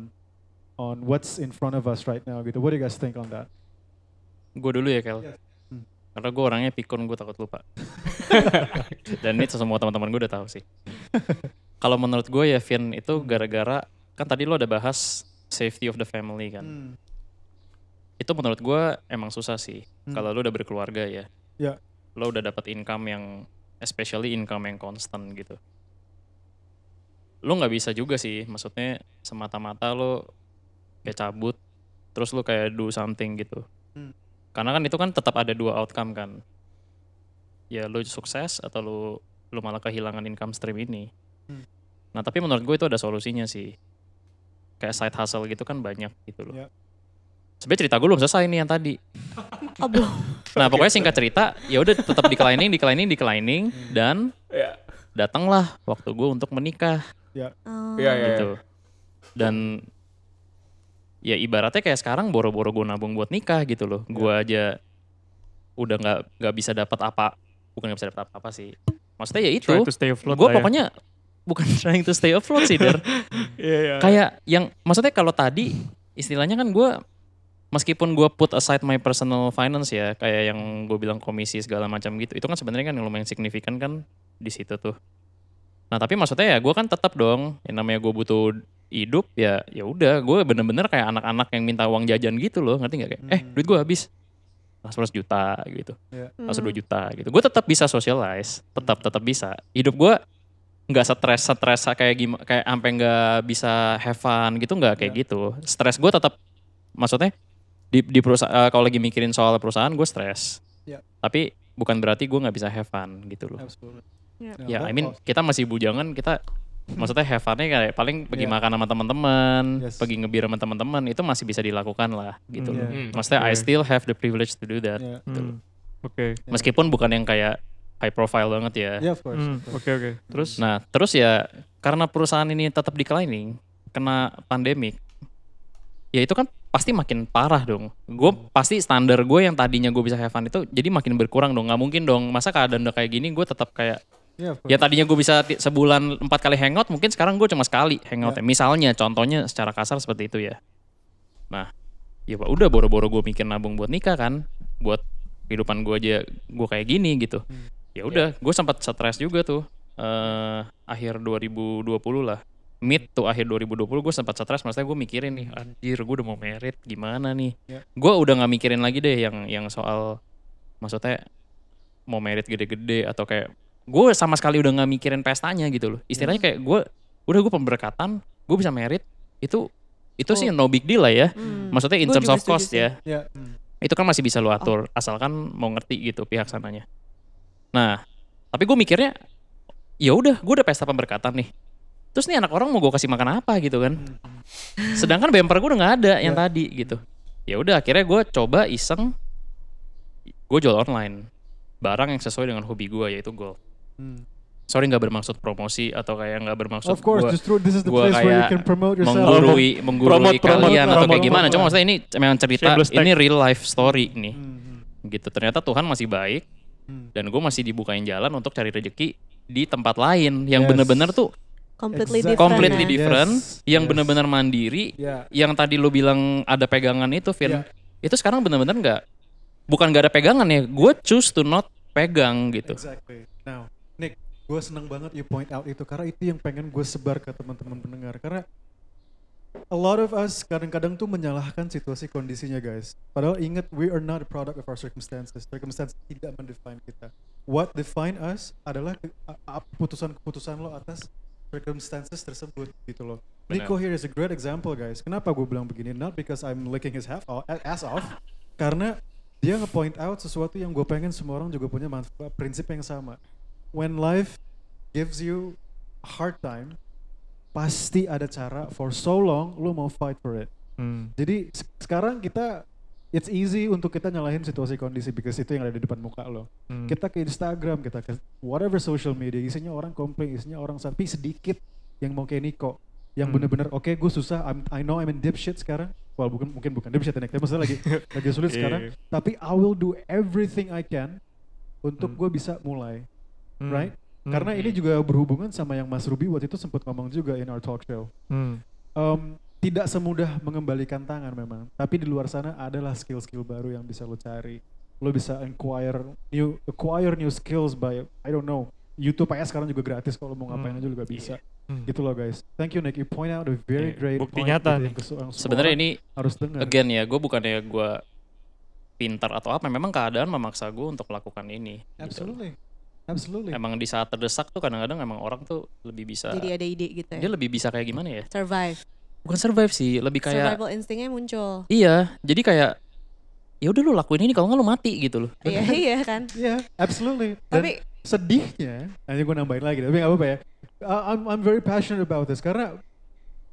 on what's in front of us right now gitu what do you guys think on that gue dulu ya Kel Yes. Hmm. karena gue orangnya pikun gue takut lupa dan ini semua teman-teman gue udah tahu sih kalau menurut gue ya Vin itu gara-gara kan tadi lo ada bahas safety of the family kan Hmm. itu menurut gue emang susah sih Hmm. kalau lo udah berkeluarga ya Ya. lo udah dapat income yang especially income yang constant gitu lo nggak bisa juga sih maksudnya semata-mata lo kayak cabut terus lo kayak do something gitu Hmm. karena kan itu kan tetap ada dua outcome kan ya lo sukses atau lo lo malah kehilangan income stream ini Hmm. nah tapi menurut gue itu ada solusinya sih kayak side hustle gitu kan banyak gitu loh Ya. Sebenarnya cerita gue belum selesai nih yang tadi Oh, belum. Nah pokoknya singkat cerita, ya udah tetap declining, declining, declining, Hmm. dan Iya. datanglah waktu gue untuk menikah Oh. Iya, iya. gitu. Dan ya ibaratnya kayak sekarang boro-boro gue nabung buat nikah gitu loh. Iya. Gue aja udah nggak nggak bisa dapat apa, bukan nggak bisa dapat apa-apa sih. Maksudnya ya itu, gue ya. pokoknya bukan trying to stay afloat sih, Der. Iya, iya. kayak yang maksudnya kalau tadi istilahnya kan gue meskipun gue put aside my personal finance ya kayak yang gue bilang komisi segala macam gitu itu kan sebenarnya kan yang lumayan signifikan kan di situ tuh. Nah tapi maksudnya ya gue kan tetap dong yang namanya gue butuh hidup ya ya udah gue bener-bener kayak anak-anak yang minta uang jajan gitu loh ngerti nggak kayak eh duit gue habis. Langsung 100 juta gitu langsung 2 juta gitu. Gue tetap bisa socialize tetap tetap bisa. Hidup gue nggak stres stres kayak gimana kayak sampai nggak bisa have fun gitu nggak kayak gitu. Stres gue tetap maksudnya di di perusahaan kalau lagi mikirin soal perusahaan gue stres Ya. tapi bukan berarti gue nggak bisa have fun gitu loh Absolutely. Ya. ya that I mean kita masih bujangan kita maksudnya have funnya kayak paling pergi Yeah. makan sama teman-teman Yes. pergi ngebir sama teman-teman itu masih bisa dilakukan lah gitu Hmm. loh Hmm. maksudnya I Oke. still have the privilege to do that Yeah. Hmm. Oke. Yeah. meskipun bukan yang kayak high profile banget ya Yeah, of course. Hmm, of course. Oke oke. Terus Nah, terus ya karena perusahaan ini tetap declining, kena pandemik, ya itu kan pasti makin parah dong. Gue pasti standar gue yang tadinya gue bisa have fun itu jadi makin berkurang dong. Nggak mungkin dong. Masa keadaan udah kayak gini gue tetap kayak Yeah, ya tadinya gue bisa sebulan empat kali hangout, mungkin sekarang gue cuma sekali hangout. Misalnya, contohnya secara kasar seperti itu ya. Nah, ya Pak, udah boro-boro gue mikir nabung buat nikah kan, buat kehidupan gue aja gue kayak gini gitu. Hmm. Ya udah, gue sempat stres juga tuh. eh akhir 2020 lah. Mid tuh akhir 2020 gue sempat stres, maksudnya gue mikirin nih, anjir gue udah mau merit gimana nih. Ya. Gue udah nggak mikirin lagi deh yang yang soal maksudnya mau merit gede-gede atau kayak gue sama sekali udah nggak mikirin pestanya gitu loh. Istilahnya kayak gue udah gue pemberkatan, gue bisa merit itu itu sih no big deal lah ya. Hmm. Maksudnya in terms of cost sih. ya Yeah. Hmm. itu kan masih bisa lu atur asalkan mau ngerti gitu pihak sananya. Nah, tapi gue mikirnya ya udah, gue udah pesta pemberkatan nih. Terus nih anak orang mau gue kasih makan apa gitu kan Hmm. sedangkan bumper gue udah nggak ada yang Ya. tadi gitu ya udah akhirnya gue coba iseng gue jual online barang yang sesuai dengan hobi gue yaitu golf Hmm. sorry nggak bermaksud promosi atau kayak nggak bermaksud Of course, gua justru this is the gua place where you kayak can promote yourself. menggurui menggurui Promote, promote, kalian atau promote, kayak gimana promote. cuma maksudnya ini memang cerita ini real life story nih Hmm, gitu ternyata Tuhan masih baik hmm. dan gue masih dibukain jalan untuk cari rezeki di tempat lain yang Yes. bener-bener tuh Completely Exactly. different. completely different Yes, yang yes. bener-bener mandiri Ya, yang tadi lo bilang ada pegangan itu Vin Ya. itu sekarang bener-bener nggak bukan nggak ada pegangan ya gue choose to not pegang gitu exactly. Now, Nick, gue seneng banget you point out itu karena itu yang pengen gue sebar ke teman-teman pendengar karena a lot of us kadang-kadang tuh menyalahkan situasi kondisinya guys. Padahal ingat we are not a product of our circumstances. Circumstances tidak mendefine kita. What define us adalah keputusan-keputusan lo atas circumstances tersebut gitu loh. Benar. Nico here is a great example guys. Kenapa gue bilang begini? Not because I'm licking his half off, ass off, karena dia nge-point out sesuatu yang gue pengen semua orang juga punya manfaat prinsip yang sama. When life gives you hard time, pasti ada cara for so long lo mau fight for it. Hmm. Jadi se- sekarang kita it's easy untuk kita nyalahin situasi kondisi because itu yang ada di depan muka lo. Hmm. Kita ke Instagram, kita ke whatever social media, isinya orang komplain, isinya orang tapi sedikit yang mau kayak Niko yang Hmm. bener-bener oke gue susah I'm, I know I'm in dipshit sekarang well bukan mungkin bukan dipshit ya Nick, tapi maksudnya lagi lagi sulit Iya, sekarang tapi I will do everything I can untuk Hmm. gue bisa mulai Hmm. right Hmm. karena ini juga berhubungan sama yang Mas Ruby waktu itu sempat ngomong juga in our talk show Hmm. Em, tidak semudah mengembalikan tangan memang tapi di luar sana adalah skill-skill baru yang bisa lo cari lo bisa acquire new acquire new skills by I don't know YouTube aja sekarang juga gratis kalau mau ngapain Hmm. aja juga bisa Hmm. gitu loh guys thank you Nick you point out a very Iya, great bukti point nyata gitu sebenarnya ini harus dengar again ya gue bukannya gue pintar atau apa memang keadaan memaksa gue untuk melakukan ini gitu. absolutely absolutely emang di saat terdesak tuh kadang-kadang emang orang tuh lebih bisa Jadi ada ide gitu dia ya. lebih bisa kayak gimana ya Survive. Bukan survive sih lebih kayak Survival instingnya muncul. iya jadi kayak ya udah lu lakuin ini kalau nggak lu mati gitu loh. Iya iya kan. yeah absolutely. Dan Tapi sedihnya nanti gue nambahin lagi tapi nggak apa-apa ya. Uh, I'm I'm very passionate about this karena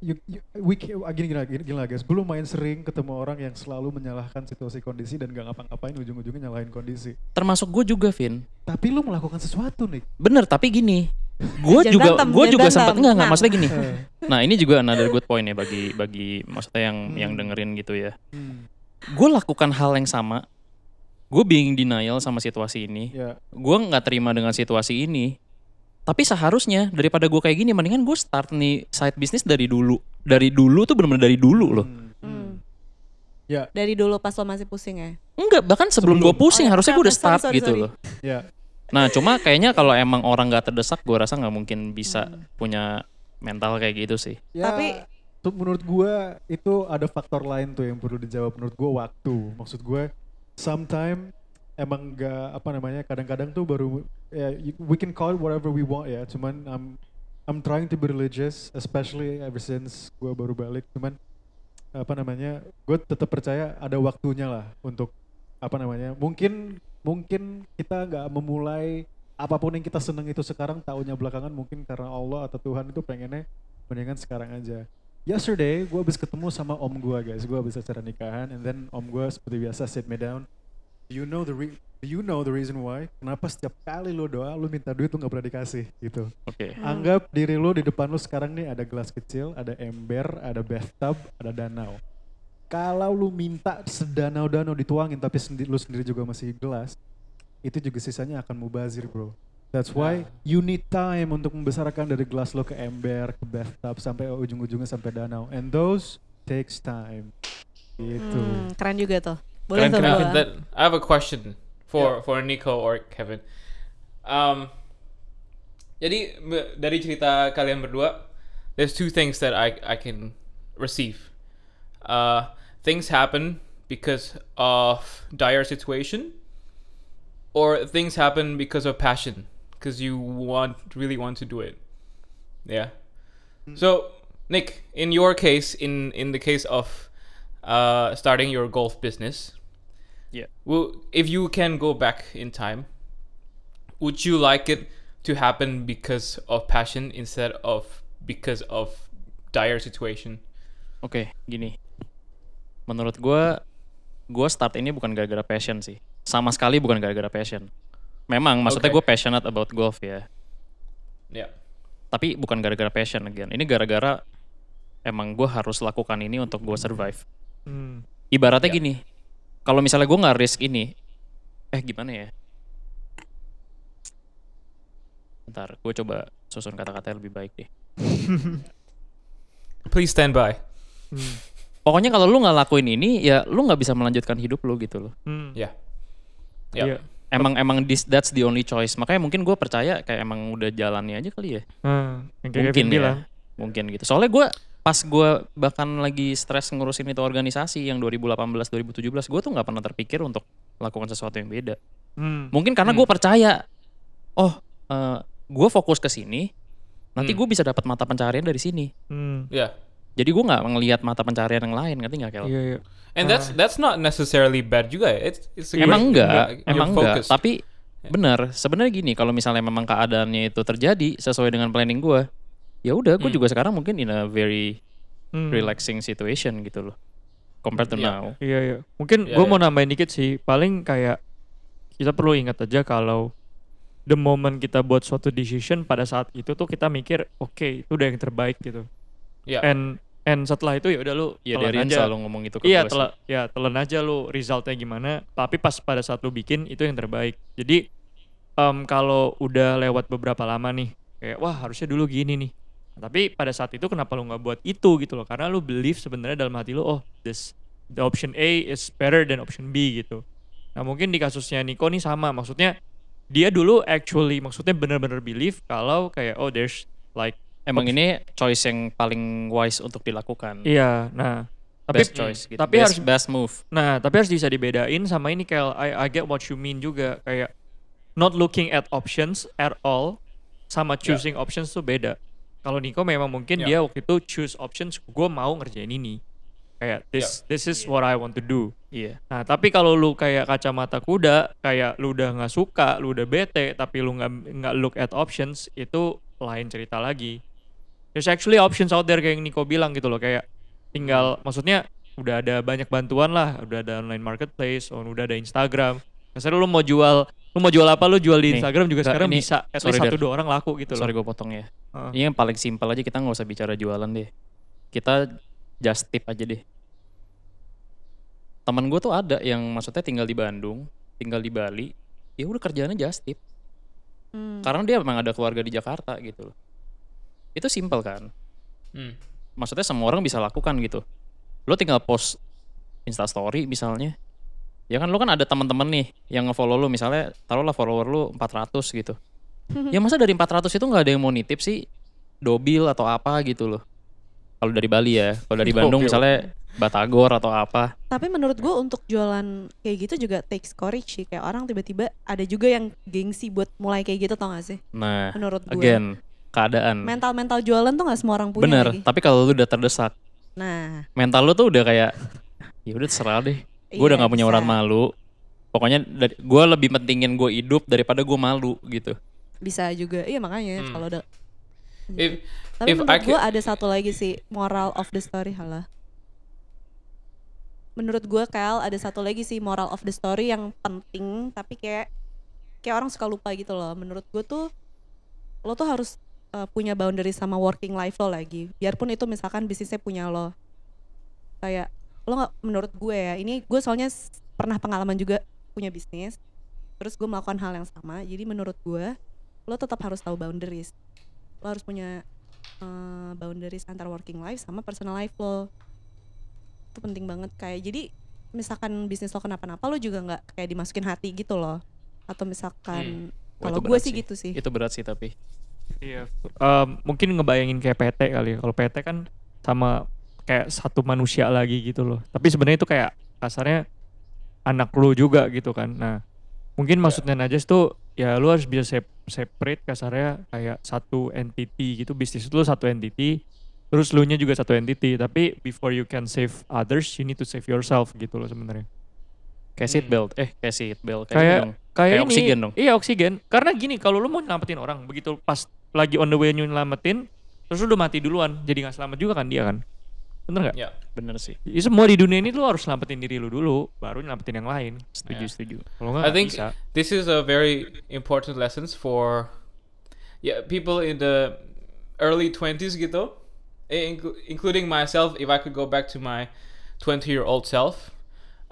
you, you, we ah, gini, gini, gini, gini lah guys. Belum main sering ketemu orang yang selalu menyalahkan situasi kondisi dan gak ngapa-ngapain ujung-ujungnya nyalahin kondisi. Termasuk gue juga Vin. Tapi lu melakukan sesuatu nih bener tapi gini gue juga gue juga sempat enggak enggak Nah. maksudnya gini. Eh, nah ini juga another good point ya bagi bagi maksudnya yang Hmm. yang dengerin gitu ya. Hmm, gue lakukan hal yang sama. Gue being denial sama situasi ini. Ya. Gue nggak terima dengan situasi ini. Tapi seharusnya daripada gue kayak gini mendingan gue start nih side business dari dulu. Dari dulu tuh bener-bener dari dulu loh. Hmm, hmm. hmm, ya. Dari dulu pas lo masih pusing ya. enggak bahkan sebelum, gue Sebelum. pusing Oh, ya, harusnya gue udah sorry, start sorry, gitu sorry. loh. ya nah cuma kayaknya kalau emang orang nggak terdesak gue rasa nggak mungkin bisa Hmm. punya mental kayak gitu sih. Ya Tapi- tuh menurut gua itu ada faktor lain tuh yang perlu dijawab menurut gua waktu. Maksud gua sometime emang gak apa namanya kadang-kadang tuh baru ya we can call it whatever we want ya. Cuman I'm I'm trying to be religious especially ever since gua baru balik. Cuman apa namanya gue tetap percaya ada waktunya lah untuk apa namanya mungkin mungkin kita nggak memulai apa pun yang kita seneng itu sekarang tahunya belakangan mungkin karena Allah atau Tuhan itu pengennya mendingan sekarang aja. Yesterday gue habis ketemu sama om gue guys. Gue habis acara nikahan and then om gue seperti biasa sit me down. Do you know the re- do you know the reason why? Kenapa setiap kali lo doa lo minta duit lo nggak pernah dikasih gitu. Oke. Anggap diri lu di depan lu sekarang nih ada gelas kecil, ada ember, ada bathtub, ada danau. Kalau lu minta sedanau-danau dituangin tapi sendi lu sendiri juga masih gelas, itu juga sisanya akan mubazir bro. That's why you need time untuk membesarkan dari gelas lo ke ember, ke bathtub, sampai ujung-ujungnya sampai danau. And those takes time. Gitu. Hmm, keren juga tuh. Boleh Keren, tuh keren. that, I have a question for for Nico or Kevin. Um, jadi dari cerita kalian berdua, there's two things that I I can receive. Uh, things happen because of dire situation, or things happen because of passion, because you want really want to do it. Yeah. So Nick, in your case, in in the case of uh, starting your golf business, Yeah. well, if you can go back in time, would you like it to happen because of passion instead of because of dire situation. okay gini. Menurut gua gua start ini bukan gara-gara passion sih. Sama sekali bukan gara-gara passion. Memang maksudnya Oke. gue passionate about golf ya. Yeah. Tapi bukan gara-gara passion again. Ini gara-gara emang gue harus lakukan ini untuk gue survive. Hmm. Ibaratnya Ya. gini. Kalau misalnya gue nggak risk ini, eh gimana ya? Bentar, gue coba susun kata-kata yang lebih baik deh. Please stand by. Hmm. Pokoknya kalau lu nggak lakuin ini, ya lu nggak bisa melanjutkan hidup lu gitu loh. Hmm. Yeah. Iya. Yeah. Emang emang this, that's the only choice. Makanya mungkin gue percaya kayak emang udah jalannya aja kali ya. Hmm. Mungkin ya. Mungkin gitu. Soalnya gue pas gue bahkan lagi stres ngurusin itu organisasi yang 2018-2017, gue tuh nggak pernah terpikir untuk lakukan sesuatu yang beda. Hmm. Mungkin karena gue percaya, oh gue fokus ke sini, nanti Hmm. gue bisa dapat mata pencarian dari sini. Hmm. Yeah. Jadi gue nggak ngelihat mata pencarian yang lain, ngerti nggak Kel? Iya, iya. And that's that's not necessarily bad juga ya. It's, it's a Emang great- enggak, you're emang enggak. focused. Tapi benar, sebenarnya gini, kalau misalnya memang keadaannya itu terjadi sesuai dengan planning gue, ya udah, gue Hmm. juga sekarang mungkin in a very Hmm. relaxing situation gitu loh, compared to Iya. now. Iya iya. Mungkin Iya, gue iya. mau nambahin dikit sih. Paling kayak kita perlu ingat aja kalau the moment kita buat suatu decision pada saat itu tuh kita mikir oke itu udah yang terbaik gitu. Yeah. And and setelah itu ya udah lu Ya telan Darian aja. selalu ngomong itu ke Iya, telan ya telan aja lu resultnya gimana. Tapi pas pada saat lu bikin itu yang terbaik. Jadi em, kalau udah lewat beberapa lama nih, kayak wah harusnya dulu gini nih. Nah, tapi pada saat itu kenapa lu nggak buat itu gitu loh? Karena lu believe sebenarnya dalam hati lu, oh this the option A is better than option B gitu. Nah mungkin di kasusnya Nico nih sama, maksudnya dia dulu actually maksudnya bener-bener believe kalau kayak oh there's like Emang ini choice yang paling wise untuk dilakukan. iya, nah tapi best choice gitu. tapi best, harus best move. Nah, tapi harus bisa dibedain sama ini Kel. I, I get what you mean juga kayak not looking at options at all sama choosing options tuh beda. Kalau Nico memang mungkin Ya. dia waktu itu choose options gue mau ngerjain ini. Kayak this this is Iya. what I want to do. Iya. Nah, tapi kalau lu kayak kacamata kuda, kayak lu udah nggak suka, lu udah bete, tapi lu nggak nggak look at options, itu lain cerita lagi. There's actually options out there kayak yang Nico bilang gitu loh, kayak tinggal, maksudnya udah ada banyak bantuan lah, udah ada online marketplace, oh, udah ada Instagram. Misalnya lu mau jual, lu mau jual apa, lu jual di Nih, Instagram juga Kak, sekarang ini- bisa, at sorry, least satu dua orang laku gitu Sorry loh. gue potong ya. Heeh. Ini yang paling simpel aja kita nggak usah bicara jualan deh. Kita just tip aja deh. Temen gue tuh ada yang maksudnya tinggal di Bandung, tinggal di Bali, ya udah kerjaannya just tip. Hmm. Karena dia memang ada keluarga di Jakarta gitu loh. Itu simpel kan. Hmm. Maksudnya semua orang bisa lakukan gitu. Lo tinggal post Insta story misalnya. Ya kan lo kan ada teman-teman nih yang nge-follow lo misalnya taruhlah follower lo 400 gitu. ya masa dari 400 itu nggak ada yang mau nitip sih dobil atau apa gitu loh. Kalau dari Bali ya, kalau dari Bandung Dobil. misalnya Batagor atau apa. Tapi menurut gue untuk jualan kayak gitu juga takes courage sih. Kayak orang tiba-tiba ada juga yang gengsi buat mulai kayak gitu tau gak sih? Nah, Menurut gue. again keadaan. Mental-mental jualan tuh gak semua orang punya Bener, lagi. tapi kalau lu udah terdesak, Nah, mental lu tuh udah kayak ya udah terserah deh. Gue udah Iya, nggak punya bisa. urat malu. Pokoknya dari, gue lebih pentingin gue hidup daripada gue malu gitu. bisa juga. Iya makanya Hmm. kalau udah If Tapi if menurut gue ada satu lagi sih moral of the story halah. Menurut gue Kyle ada satu lagi sih moral of the story yang penting tapi kayak kayak orang suka lupa gitu loh. Menurut gue tuh lo tuh harus uh, punya boundary sama working life lo lagi. Biarpun itu misalkan bisnisnya punya lo. Kayak lo nggak menurut gue ya ini gue soalnya pernah pengalaman juga punya bisnis. Terus gue melakukan hal yang sama. Jadi menurut gue lo tetap harus tahu boundaries. Lo harus punya uh, boundaries antar working life sama personal life lo itu penting banget kayak jadi misalkan bisnis lo kenapa-napa lo juga nggak kayak dimasukin hati gitu loh atau misalkan Wah, kalau gue sih gitu sih Itu berat sih tapi. Iya. Em, mungkin ngebayangin kayak PT kali ya. Kalau PT kan sama kayak satu manusia lagi gitu loh. Tapi sebenarnya itu kayak kasarnya anak lu juga gitu kan. Nah, mungkin maksudnya Najas tuh ya lu harus bisa sep- separate kasarnya kayak satu entity gitu. Bisnis lu satu entity, terus lu nya juga satu entity. Tapi before you can save others, you need to save yourself gitu loh sebenarnya. Kayak seat belt, eh kayak seat belt kayak, Kayak- gitu. Kayak, Kayak ini, oksigen dong. Iya oksigen. Karena gini, kalau lu mau nyelamatin orang, begitu pas lagi on the way nyelamatin, terus lu udah mati duluan jadi nggak selamat juga kan dia kan bener nggak Yeah. Bener sih. Ya, semua di dunia ini lu harus selamatin diri lu dulu baru nyelamatin yang lain Setuju, Yeah. setuju. kalau nggak I think bisa this is a very important lessons for yeah people in the early 20s gitu eh, inclu- including myself if I could go back to my 20 year old self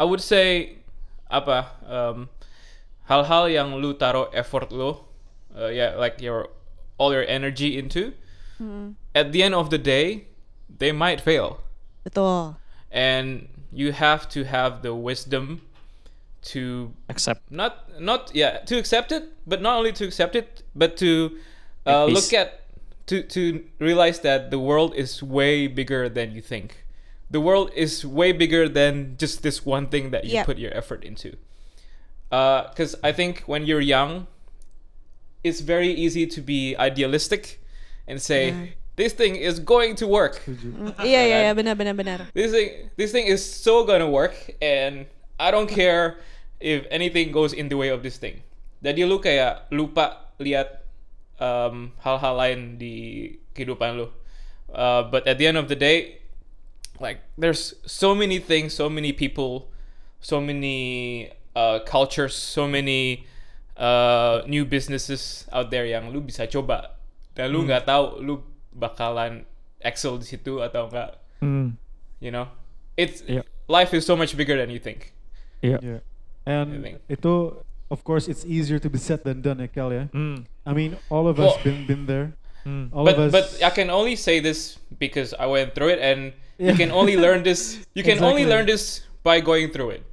I would say apa um, hal-hal yang lu taruh effort lu uh, yeah like your all your energy into at the end of the day they might fail Betul. and you have to have the wisdom to Accept. not not yeah to accept it but not only to accept it but to uh, Make look at to to realize that the world is way bigger than you think the world is way bigger than just this one thing that you Yep. put your effort into because i think when you're young it's very easy to be idealistic and say this thing is going to work yeah, yeah, yeah, benar benar benar. this thing this thing is so gonna work and I don't care if anything goes in the way of this thing. Jadi lu kayak lupa lihat um, hal-hal lain di kehidupan lu. Uh, but at the end of the day, like there's so many things, so many people, so many uh, cultures, so many uh, new businesses out there yang lu bisa coba dan lu nggak tahu lu bakalan excel di situ atau enggak Hmm, you know it's Iya. life is so much bigger than you think iya Yeah. And think. itu, of course, it's easier to be said than done ya, Kel ya. Hmm, I mean, all of us Well- been been there. hmm. All of but us. but I can only say this because I went through it and Yeah. you can only learn this you can only learn this by going through it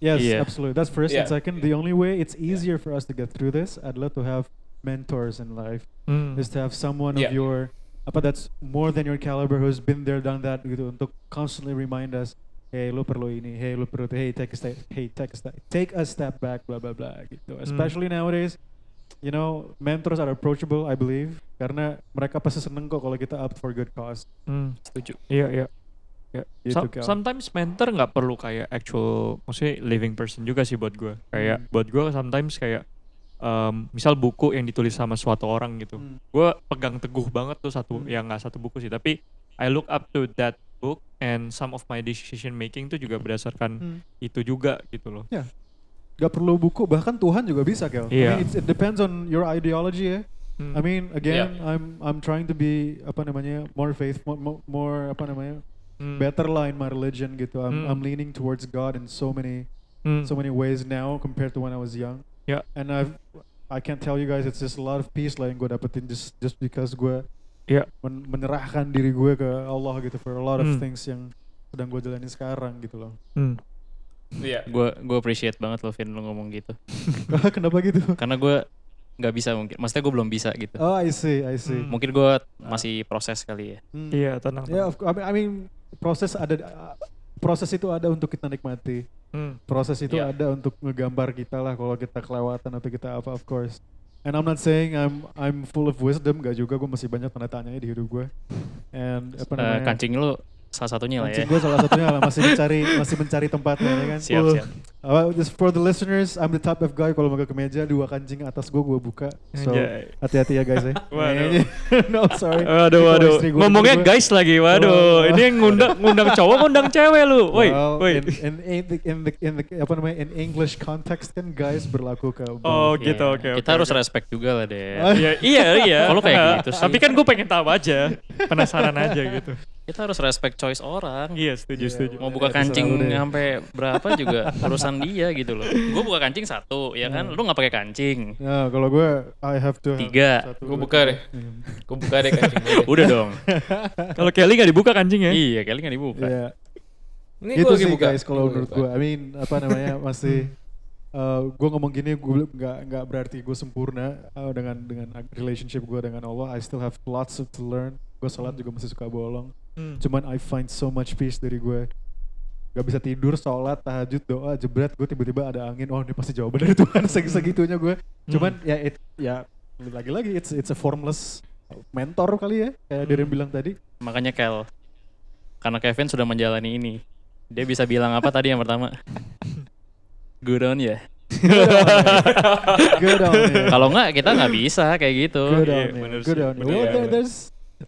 Yes, Yeah. absolutely. That's first. And Yeah. second, the only way it's easier for us to get through this, I'd love to have mentors in life. Hmm. Is to have someone Yeah. of your apa that's more than your caliber who's been there, done that gitu untuk constantly remind us, hey lu perlu ini, hey lu perlu itu, hey take a step, hey take a step, take a step back, blah blah blah gitu. Especially nowadays, you know, mentors are approachable, I believe, karena mereka pasti seneng kok kalau kita up for good cause. Hmm. Setuju. Iya iya. Ya. Gitu, Some- Kel. sometimes mentor nggak perlu kayak actual, maksudnya living person juga sih buat gue. Kayak Hmm. buat gue sometimes kayak um, misal buku yang ditulis sama suatu orang gitu. Hmm. Gue pegang teguh banget tuh satu, Hmm. yang nggak satu buku sih, tapi I look up to that book and some of my decision making tuh juga berdasarkan Hmm. itu juga gitu loh. Gak perlu buku, bahkan Tuhan juga bisa, Kel. I Iya. mean, it depends on your ideology ya. Hmm. I mean, again, I'm I'm trying to be apa namanya more faithful, more, more apa namanya Hmm. better lah in my religion gitu. I'm Hmm. I'm leaning towards God in so many Hmm. so many ways now compared to when I was young. Yeah. And I've I can't tell you guys, it's just a lot of peace lah yang gue dapetin just just because gue Yeah. men- menyerahkan diri gue ke Allah gitu for a lot of Hmm. things yang sedang gue jalani sekarang gitu loh. Hmm. yeah Gue gue appreciate banget lo Vin lo ngomong gitu. Kenapa gitu? Karena gue nggak bisa mungkin. Maksudnya gue belum bisa gitu. Oh, I see, I see. Hmm. Mungkin gue masih proses kali ya. Hmm. Iya tenang. Ya, tenang. of course. I mean, I mean, proses ada proses itu ada untuk kita nikmati. Hmm. Proses itu Yeah. ada untuk ngegambar kita lah kalau kita kelewatan atau kita apa of course. And I'm not saying I'm I'm full of wisdom, gak juga gue masih banyak tanda tanya di hidup gue. And apa Eh, namanya? kancing lo salah satunya lah ya. Kancing gue salah satunya lah masih mencari masih mencari tempatnya ya kan. Siap, siap. Uh, just for the listeners, I'm the type of guy kalau mau ke meja dua kancing atas gue gue buka. So hati-hati ya guys ya. Waduh. no sorry. Waduh, waduh. gua Ngomongnya gua- guys lagi, waduh. Wow. Ini yang ngundang, ngundang cowok, ngundang cewek lu. Woi, Well, woi. in, in, in, the, in, the, in the apa namanya in English context kan guys berlaku ke Oh, both. gitu, Iya. oke. Kita oke, harus oke. respect juga lah deh. Iya, iya, iya. Kalau kayak gitu sih. Tapi kan gue pengen tahu aja. Penasaran aja gitu. Kita harus respect choice orang. Iya, setuju, Iya, setuju. Mau buka terserah kancing sampai berapa juga urusan dia gitu loh. Gue buka kancing satu, ya kan? Hmm. Lu nggak pakai kancing. Ya, kalau gue I have to Tiga. dua, buka deh. Gue buka deh kancing gue. Udah dong. Kalau Kelly nggak dibuka kancing ya? iya, kali nggak dibuka. Iya. ini Itu sih buka guys kalau menurut gue. I mean apa namanya masih gue ngomong gini gue nggak nggak berarti gue sempurna uh, dengan dengan relationship gue dengan Allah. I still have lots of to learn. Gue sholat juga masih suka bolong. Hmm. Cuman I find so much peace dari gue Gak bisa tidur, sholat, tahajud, doa, jebret. Gue tiba-tiba ada angin, oh ini pasti jawaban dari Tuhan. Seg- Segitunya gue Cuman ya it, ya lagi-lagi it's it's a formless mentor kali ya Kayak Darren bilang tadi. Makanya Kel, karena Kevin sudah menjalani ini, dia bisa bilang apa tadi yang pertama? Good on ya. Good on you Kalau nggak kita nggak bisa kayak gitu. Good Iya, on you bener Good sih, on bener, Well there- there's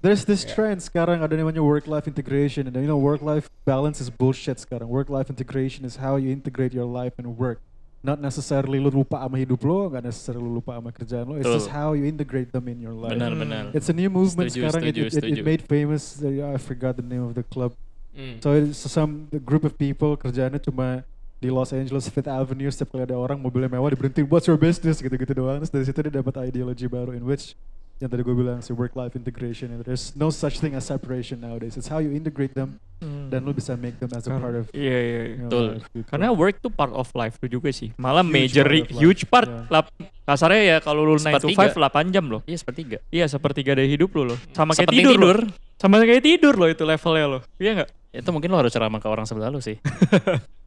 There's this Yeah. trend sekarang ada namanya work life integration and you know work life balance is bullshit sekarang. Work life integration is how you integrate your life and work. Not necessarily lu lupa sama hidup lo, nggak necessarily lu lupa sama kerjaan lo. It's just Betul. how you integrate them in your life. Benar-benar. It's a new movement Setuju, sekarang. It- setuju, it, it, it made famous. uh, I forgot the name of the club. Mm. So it's some the group of people kerjaannya cuma di Los Angeles Fifth Avenue setiap kali ada orang mobilnya mewah diberhentiin what's your business gitu-gitu doang terus dari situ dia dapat ideologi baru in which yang tadi gue bilang si work life integration and there's no such thing as separation nowadays it's how you integrate them dan lu bisa make them as a part of Iya iya. iya. Betul. life gitu. Karena work tuh part of life tuh juga sih. Malah Huge major part huge part. yeah. lap- kasarnya ya kalau lu 9 to Sepertiga. 5 8 jam loh. Iya sepertiga. Iya sepertiga dari hidup lu loh. Sama kayak tidur, tidur. loh. Sama kayak tidur loh itu levelnya loh. Iya nggak? Itu mungkin lo harus ceramah ke orang sebelah lu sih.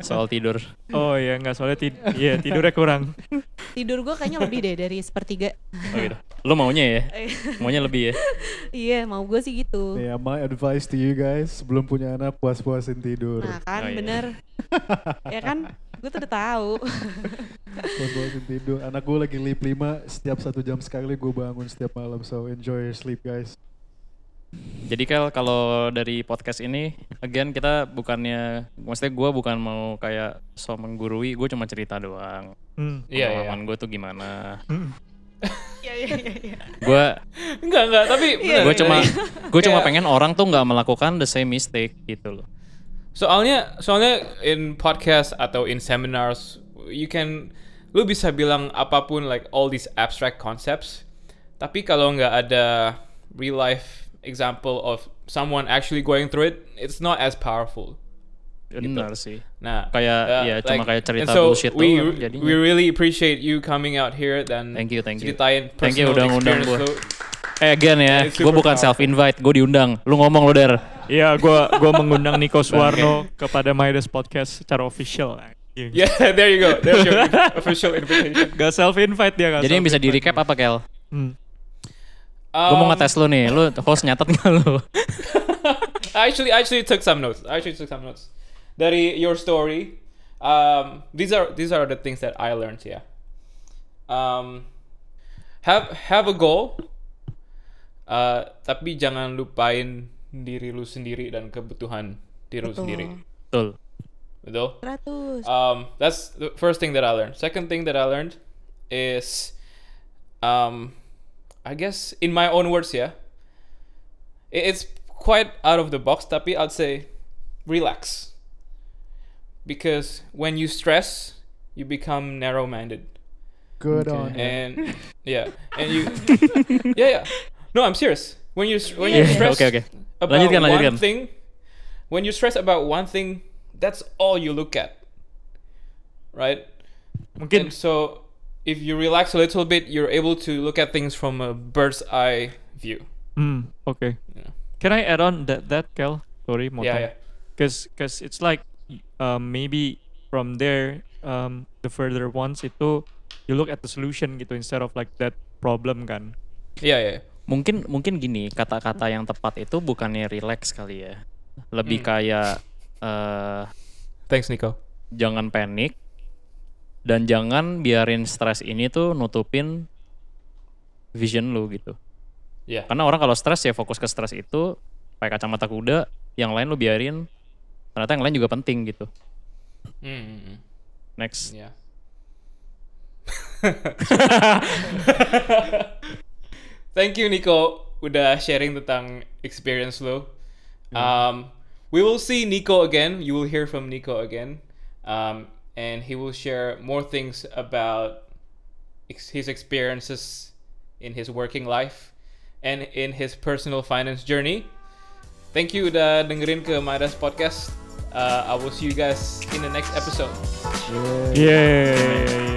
Soal tidur. Oh iya nggak soalnya tid iya tidurnya kurang. Tidur gue kayaknya lebih deh dari sepertiga. Oh gitu. Lo maunya ya? Maunya lebih ya? iya, mau gue sih gitu. Yeah, my advice to you guys sebelum punya anak puas-puasin tidur. Nah kan Oh, iya. bener. ya kan, gue tuh udah tahu. Puas-puasin tidur. Anak gue lagi lip 5 setiap satu jam sekali gue bangun setiap malam. So enjoy your sleep guys. Jadi Kel, kalau dari podcast ini, again kita bukannya, maksudnya gue bukan mau kayak so menggurui, gue cuma cerita doang. Hmm. Iya, iya. Pengalaman gue tuh gimana. Iya iya iya. iya. Gue Enggak, enggak, tapi Iya, benar. gue cuma gue cuma pengen orang tuh nggak melakukan the same mistake gitu loh. Soalnya soalnya in podcast atau in seminars you can lu bisa bilang apa pun like all these abstract concepts. Tapi kalau nggak ada real life example of someone actually going through it, it's not as powerful. Benar sih. Nah, Kayak, uh, ya, cuma kayak cerita so bullshit we, doang jadinya. We really appreciate you coming out here dan Thank you, thank you. ceritain Thank you udah ngundang gua. lu. Eh again ya, gue bukan powerful. self invite, gue diundang. Lu ngomong lo der. Iya, gua gua mengundang Nico Suwarno kepada Midas Podcast secara official. Yeah, there you go. There's your official invitation. Gak self invite dia gak Jadi yang bisa di recap apa Kel? Hmm. Gue mau Um, ngetes lu nih, lu host nyatet gak lu? I actually I actually took some notes. I actually took some notes. Dari your story, um, these are these are the things that I learned. Yeah. Um, have have a goal. Uh, tapi jangan lupain diri lu sendiri dan kebutuhan diri lu sendiri. Betul. Betul. 100. Um, that's the first thing that I learned. Second thing that I learned is, um, I guess in my own words, yeah, it's quite out of the box. Tapi I'd say, relax, because when you stress, you become narrow-minded, Good Okay. on you. and yeah, and you, yeah, yeah. No, I'm serious. When you when you Yeah, stress oke, oke. about Lanjutkan, one thing, when you stress about one thing, that's all you look at, right? Mungkin And so if you relax a little bit, you're able to look at things from a bird's eye view. Hmm, oke. Yeah. Can I add on that that Kel? Sorry, motong. Yeah, yeah. Cause, cause it's like um, maybe from there um, the further ones itu you look at the solution gitu instead of like that problem kan. Yeah, yeah. yeah. Mungkin mungkin gini, kata-kata yang tepat itu bukannya relax kali ya. Lebih Hmm. kayak eh Thanks, Nico. jangan panik dan jangan biarin stres ini tuh nutupin vision lu gitu. Yeah. Karena orang kalau stres ya fokus ke stres itu pakai kacamata kuda, yang lain lu biarin. Ternyata yang lain juga penting gitu. Mm, Next. yeah. Thank you, Nico, udah sharing tentang experience lo. Um, we will see Nico again. You will hear from Nico again, um, and he will share more things about ex- his experiences in his working life and in his personal finance journey. Thank you udah dengerin ke Midas Podcast. Uh, I will see you guys in the next episode. Yeah. Yeah.